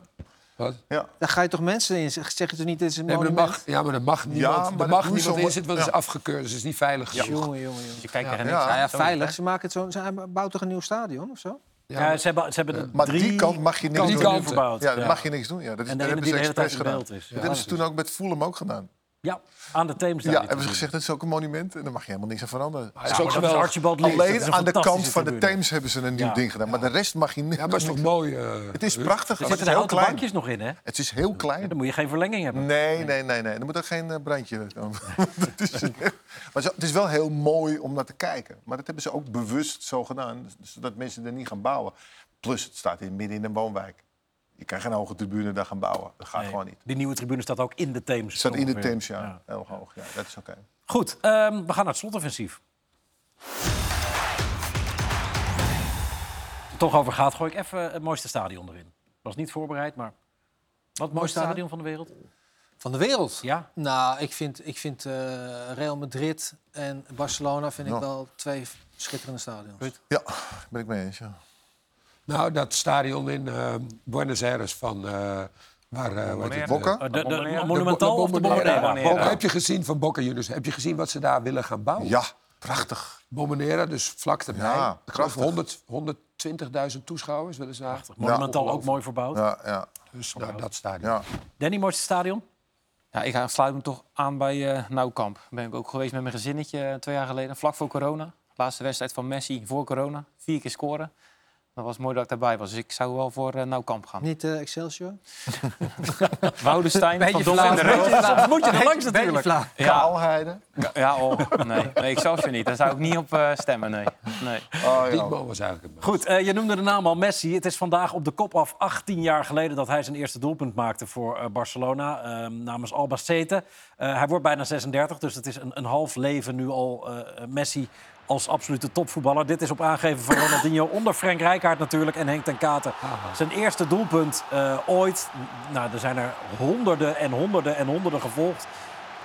Wat? Ja. daar ga je toch mensen in. Zeg je toch niet, dit is een Nee, maar er monument? mag, ja, maar er mag niemand, maar er dat mag doen ze niemand om- in zitten, want het is ja. afgekeurd. Dus het is niet veilig. Jongen, jongen, jongen. Je kijkt Ja. niks. Ja, Zo veilig. niet, Ze, maken het zo, ze bouwen toch een nieuw stadion of zo? Ja, ze hebben, ze hebben de Maar drie die kant mag je niks doen. verbouwd. Ja, dat mag je niks doen. Ja, dat is, En de dat ene hebben die ze de hele tijd expres gedaan. is. Dat hebben ze toen ook met Fulham ook gedaan. Ja, aan de Theems. Ja, hebben ze gezegd, dat is ook een monument. En daar mag je helemaal niks aan veranderen. Hij is ook dat is geweldig. Is Alleen een aan de kant van de. Theems hebben ze een nieuw Ja. ding gedaan. Maar de rest mag je niet. Ja, maar is toch mooi? eh, Het is prachtig, Er het zitten is heel klein. bankjes nog in, hè? Het is heel klein. Dan moet je geen verlenging hebben. Nee, nee, nee, nee. Er moet ook geen eh, brandje komen. het, maar het is wel heel mooi om naar te kijken. Maar dat hebben ze ook bewust zo gedaan, zodat mensen er niet gaan bouwen. Plus, het staat in, midden in een woonwijk. Je kan geen hoge tribune daar gaan bouwen. Dat gaat Nee. gewoon niet. Die nieuwe tribune staat ook in de Theems. Staat in de. Thames, ja. Heel hoog. Ja, dat is oké. Goed, ehm, we gaan naar het slotoffensief. Het toch over gaat, gooi ik even het mooiste stadion erin. Was niet voorbereid, maar... Wat het mooiste stadion? stadion van de wereld? Van de wereld? Ja? Nou, ik vind, ik vind eh, Real Madrid en Barcelona vind ik wel twee schitterende stadions. Ja, ben ik mee eens. Ja. Nou, dat stadion in eh, Buenos Aires van... eh, waar, heet het? Boca? De, de, Bombonera? Monumental of de Bombonera. Heb je gezien van Boca Juniors? Heb je gezien wat ze daar willen gaan bouwen? ja, prachtig. Bombonera, dus vlak erbij. Ja, ik geloof prachtig. 100, 120.000 toeschouwers weliswaar. Monumental ook mooi verbouwd. Ja, ja, Dus nou, dat stadion. ja. Danny, mooiste stadion? Ja, ik ga- sluit me toch aan bij eh Nauwkamp. Ben ik ook geweest met mijn gezinnetje twee jaar geleden, vlak voor corona. Laatste wedstrijd van Messi voor corona. Vier keer scoren. Dat was mooi dat ik daarbij was. Dus ik zou wel voor eh Nauwkamp gaan. Niet eh, Excelsior? Woudenstein van Beetje van. Soms moet je er langs natuurlijk. Ja, Kaalheide. ja oh, nee. nee, zelfs niet. Daar zou ik niet op eh, stemmen, nee. nee. Oh, ja. Was eigenlijk het Goed, eh, je noemde de naam al Messi. Het is vandaag op de kop af 18 jaar geleden dat hij zijn eerste doelpunt maakte voor eh, Barcelona eh, namens Albacete. Eh hij wordt bijna 36, dus het is een, een half leven nu al eh, Messi als absolute topvoetballer. Dit is op aangeven van Ronaldinho onder Frank Rijkaard natuurlijk en Henk ten Katen. Zijn eerste doelpunt eh, ooit. Nou, er zijn er honderden en honderden en honderden gevolgd.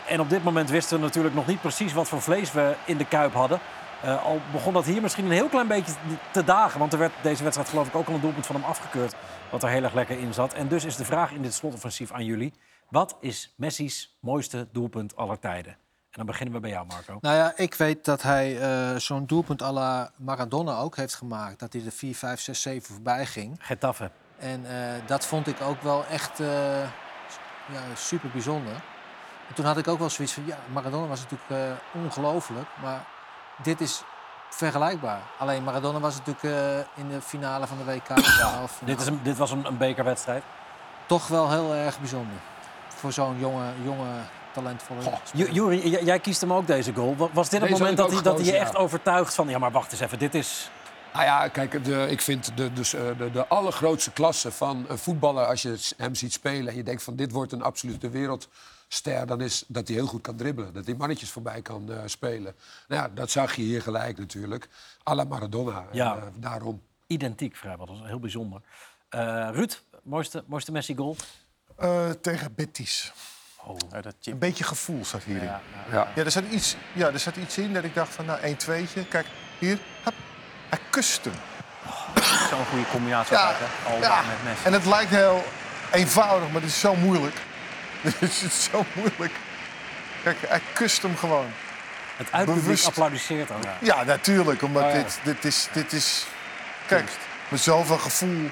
En op dit moment wisten we natuurlijk nog niet precies wat voor vlees we in de kuip hadden. Eh, al begon dat hier misschien een heel klein beetje te dagen. Want er werd deze wedstrijd geloof ik ook al een doelpunt van hem afgekeurd. Wat er heel erg lekker in zat. En dus is de vraag in dit slotoffensief aan jullie. Wat is Messi's mooiste doelpunt aller tijden? Dan beginnen we bij jou, Marco. Nou ja, ik weet dat hij eh, zo'n doelpunt à la Maradona ook heeft gemaakt. Dat hij er 4, 5, 6, 7 voorbij ging. Getafe. En eh, dat vond ik ook wel echt eh, ja, super bijzonder. En toen had ik ook wel zoiets van, ja, Maradona was natuurlijk ongelooflijk. Maar dit is vergelijkbaar. Alleen Maradona was natuurlijk in de finale van de WK. Of Dit, is een, dit was een, een bekerwedstrijd. Toch wel heel erg bijzonder. Voor zo'n jonge, jonge talentvolle Juri, jij kiest hem ook deze goal. Wa- Was dit het Deze moment dat hij, dat hij je echt overtuigt van... ja, maar wacht eens even, dit is... Nou ja, kijk, de, ik vind de, dus, eh, de, de allergrootste klasse van een voetballer... als je hem ziet spelen en je denkt van dit wordt een absolute wereldster... dan is dat hij heel goed kan dribbelen. Dat hij mannetjes voorbij kan eh, spelen. Nou ja, dat zag je hier gelijk natuurlijk. à la Maradona. Ja. En, eh, daarom. Identiek vrijwel, dat is heel bijzonder. Eh Ruud, mooiste, mooiste Messi-goal? Eh, tegen Betis. Ja, dat chip. Een beetje gevoel zat hierin. Ja, Ja, ja. Ja. er, zat iets, ja er zat iets in dat ik dacht van, nou, 1 2 Kijk, hier. Hap, hij kust hem. Zo'n goede combinatie Ja, altijd, hè? Alba ja. met Messi. En het lijkt heel eenvoudig, maar het is zo moeilijk. Het is zo moeilijk. Kijk, hij kust hem gewoon. Het uitpubliek Bewust. applaudisseert ook. Ja, natuurlijk. Omdat Oh, ja. dit, dit is... Dit is kijk, met zoveel gevoel.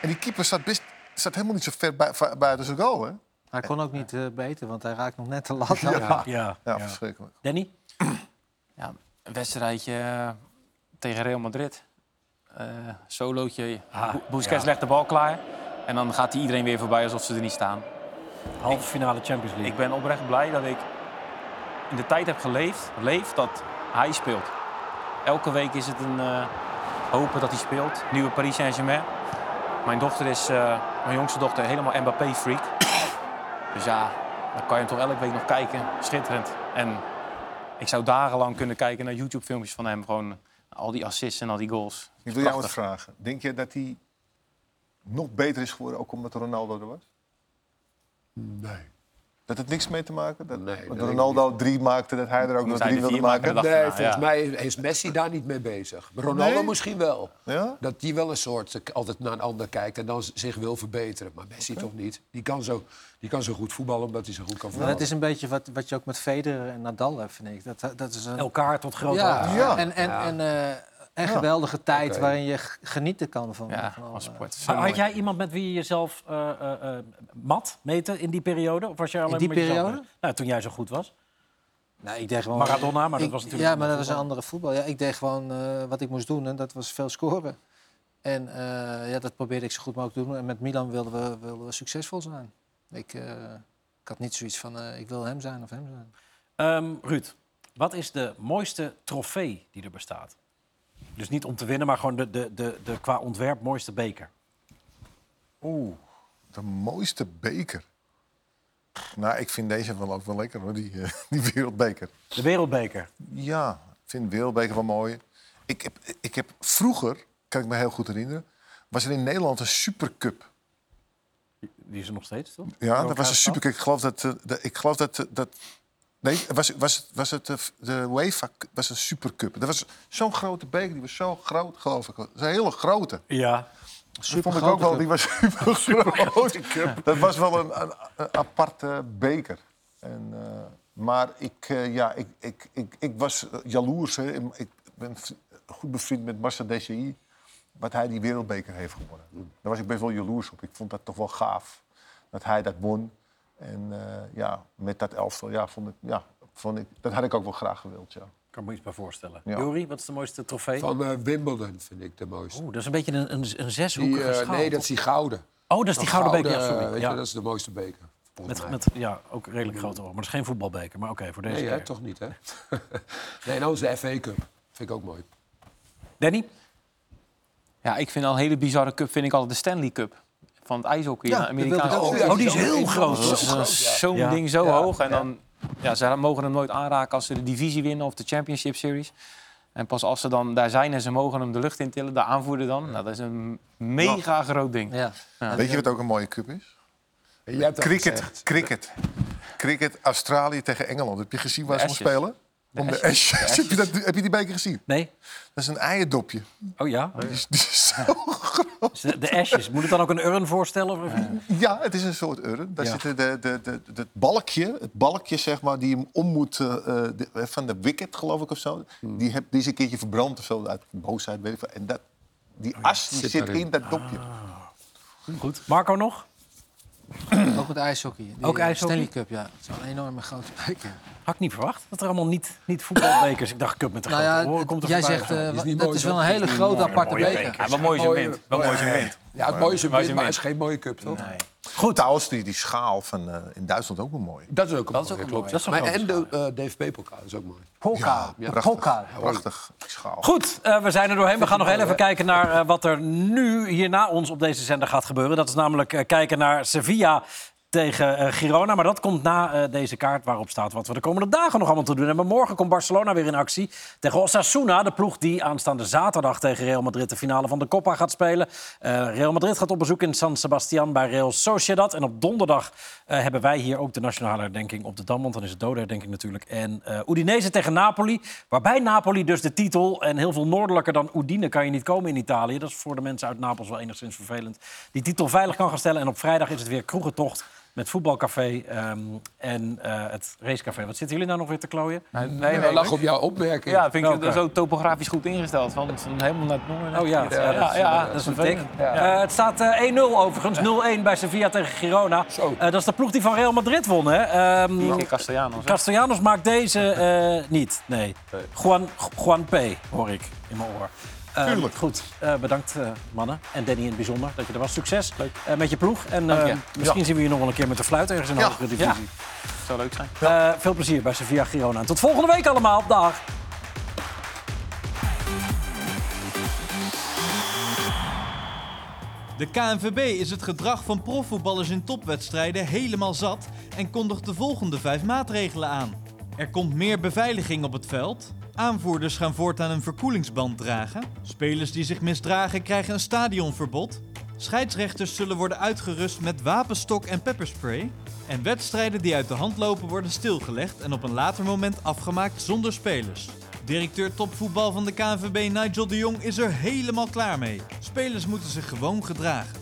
En die keeper staat, best, staat helemaal niet zo ver buiten zijn goal, hè? Hij kon ook niet eh, beter, want hij raakt nog net de lat. aan. Ja. Ja, Ja, ja. verschrikkelijk. Danny? Ja, een wedstrijdje eh, tegen Real Madrid. Eh solootje. Ah, Bu- Busquets ja. legt de bal klaar. En dan gaat hij iedereen weer voorbij alsof ze er niet staan. Halve finale Champions League. Ik ben oprecht blij dat ik in de tijd heb geleefd leef dat hij speelt. Elke week is het een eh, hopen dat hij speelt. Nieuwe Paris Saint-Germain. Mijn dochter is, eh, mijn jongste dochter, helemaal Mbappé-freak. Dus ja, dan kan je hem toch elke week nog kijken. Schitterend. En ik zou dagenlang kunnen kijken naar YouTube-filmpjes van hem. Gewoon al die assists en al die goals. Ik wil jou wat vragen. Denk je dat hij nog beter is geworden, ook omdat Ronaldo er was? Nee. Dat het niks mee te maken? Dat, Nee, dat Ronaldo drie maakte, dat hij er ook nog drie de wilde maken, maken? Nee, volgens ja. mij is Messi daar niet mee bezig. Ronaldo Nee? misschien wel. Ja? Dat die wel een soort altijd naar een ander kijkt en dan zich wil verbeteren. Maar Messi toch niet. Die kan, zo, die kan zo goed voetballen omdat hij zo goed kan voetballen. dat is een beetje wat, wat je ook met Federer en Nadal hebt, vind ik. Dat, dat is een... Elkaar tot grote ja. Ja. En, en, Ja. en eh, een Ja. geweldige tijd waarin je genieten kan van, Ja, van van alle- sport. Had mooi. jij iemand met wie je jezelf eh, eh, eh, mat meten in die periode? Of was je alleen die met jezelf periode? Nou, toen jij zo goed was. Nee, ik deed gewoon... Maradona, maar dat was natuurlijk Ja, maar dat was een andere voetbal. Ja, ik deed gewoon eh, wat ik moest doen en dat was veel scoren. En eh, ja, dat probeerde ik zo goed mogelijk te doen. En met Milan wilden we, wilden we succesvol zijn. Ik, eh, ik had niet zoiets van, eh, ik wil hem zijn of hem zijn. Ehm, Ruud, wat is de mooiste trofee die er bestaat? Dus niet om te winnen, maar gewoon de, de, de, de qua ontwerp mooiste beker. Oeh, de mooiste beker. Nou, ik vind deze wel ook wel lekker hoor, die, eh, die wereldbeker. De wereldbeker. Ja, ik vind de wereldbeker wel mooi. Ik heb, ik heb vroeger, kan ik me heel goed herinneren, was er in Nederland een supercup. Die is er nog steeds, toch? Ja, dat was een supercup. Ik geloof dat, eh, ik geloof dat, eh, dat nee, was, was, was het de, de UEFA was een supercup. Dat was zo'n grote beker, die was zo groot, geloof ik. Dat was een hele grote. Ja. Dat vond ik ook wel, die was super groot. Dat was wel een, een, een aparte beker. En, eh, maar ik, eh, ja, ik, ik, ik, ik was jaloers. Hè. Ik ben goed bevriend met Massa DCI. Wat hij die wereldbeker heeft gewonnen. Daar was ik best wel jaloers op. Ik vond dat toch wel gaaf. Dat hij dat won. En eh, ja, met dat elftal, ja, vond ik, ja, vond ik, dat had ik ook wel graag gewild, ja. Ik kan me iets bij voorstellen. Ja. Jori, wat is de mooiste trofee? Van eh, Wimbledon vind ik de mooiste. Oeh, dat is een beetje een, een, een Die, zeshoekige eh, schaal. nee, dat is die gouden. Oh, dat is die gouden beker, ja, sorry. weet Ja. Je, dat is de mooiste beker. Met, met ja, ook redelijk grote ogen. Maar dat is geen voetbalbeker. Maar oké, voor deze Nee, hè, toch niet, hè? nee, en anders de FA Cup. Vind ik ook mooi. Danny? Ja, ik vind al een hele bizarre cup vind ik altijd de Stanley Cup. Van het ijshockey. Ja, Amerikaanse. Oh, die is heel groot. Zo'n Ja. ding zo Ja, hoog. En ja. dan, ja, ze mogen hem nooit aanraken als ze de divisie winnen of de Championship Series. En pas als ze dan daar zijn en ze mogen hem de lucht in tillen, de aanvoerder dan. Nou, dat is een mega groot ding. Ja. Ja. Weet je wat ook een mooie cup is? Cricket, cricket. Cricket, Australië tegen Engeland. Heb je gezien waar ze spelen? Om de. Ashes. Heb, je dat, heb je die beker gezien? Nee? Dat is een eierdopje. Oh ja? Die is, die is zo groot. De, Ashes. Moet het dan ook een urn voorstellen? Of? Ja, het is een soort urn. Daar Ja. zit de, de, de, de, het balkje, het balkje zeg maar, die hem om moet eh, eh, de- van de wicket, geloof ik of zo. Die, heb, die is een keertje verbrand of zo, uit boosheid, weet ik. En dat, die as die zit in dat dopje. Goed. Marco nog? Ook met ijshockey. Die, Ook eh, ijshockey? Stanley Cup, ja. Het is een enorme grote beker. Had ik niet verwacht. Dat er allemaal niet, niet voetbalbekers. Ik dacht cup met de Nou grote ja, komt er jij zegt, eh, is niet dat is wel een hele grote aparte beker. beker. Ja, wel mooi is een wint. Wel mooi is een. Ja, het mooie is een Maar het is geen mooie cup, toch? Nee. Goed. Trouwens, die, die schaal van, eh, in Duitsland ook wel mooi. Dat is ook een Dat is ook mooie. Dat is Maar grote en de eh DFB-pokaal is ook mooi. Polka. Ja, Prachtig. Polka. Prachtig, die schaal. Goed, eh, we zijn er doorheen. We gaan nog heel even kijken naar eh, wat er nu hier na ons op deze zender gaat gebeuren. Dat is namelijk eh, kijken naar Sevilla tegen eh, Girona. Maar dat komt na eh, deze kaart waarop staat wat we de komende dagen nog allemaal te doen hebben. Morgen komt Barcelona weer in actie tegen Osasuna. De ploeg die aanstaande zaterdag tegen Real Madrid de finale van de Copa gaat spelen. Eh, Real Madrid gaat op bezoek in San Sebastian bij Real Sociedad. En op donderdag hebben wij hier ook de nationale herdenking op de Dam. Want dan is het dode herdenking natuurlijk. En Udinese tegen Napoli. Waarbij Napoli dus de titel... en heel veel noordelijker dan Udine kan je niet komen in Italië. Dat is voor de mensen uit Napels wel enigszins vervelend. Die titel veilig kan gaan stellen. En op vrijdag is het weer kroegentocht met voetbalcafé ehm, en eh, het racecafé. Wat zitten jullie nou nog weer te klooien? Nee, Nee, nee, lag op jouw opmerking. Ja, vind ik zo topografisch goed ingesteld. Van, van helemaal naar het noorden. Oh ja, ja, dat, is, ja, dat is een tik. Eh, het staat eh, 1-0 overigens. 0-1 bij Sevilla tegen Girona. Zo. Eh, dat is de ploeg die van Real Madrid won. Hè? Ehm, Quique Castellanos. Castellanos maakt deze eh, niet. Nee. Juan, Juan P. hoor ik in mijn oor. Eh, Tuurlijk. Goed, eh, bedankt eh, mannen. En Danny in het bijzonder dat je er was. Succes eh, met je ploeg. En eh, je. misschien zien we je nog wel een keer met de fluit ergens in de Ja. hogere divisie. Zou leuk zijn. Eh, veel plezier bij Sevilla Girona. En tot volgende week allemaal. Dag. De KNVB is het gedrag van profvoetballers in topwedstrijden helemaal zat en kondigt de volgende vijf maatregelen aan. Er komt meer beveiliging op het veld. Aanvoerders gaan voortaan een verkoelingsband dragen. Spelers die zich misdragen krijgen een stadionverbod. Scheidsrechters zullen worden uitgerust met wapenstok en pepperspray. En wedstrijden die uit de hand lopen worden stilgelegd en op een later moment afgemaakt zonder spelers. Directeur topvoetbal van de KNVB Nigel de Jong is er helemaal klaar mee. Spelers moeten zich gewoon gedragen.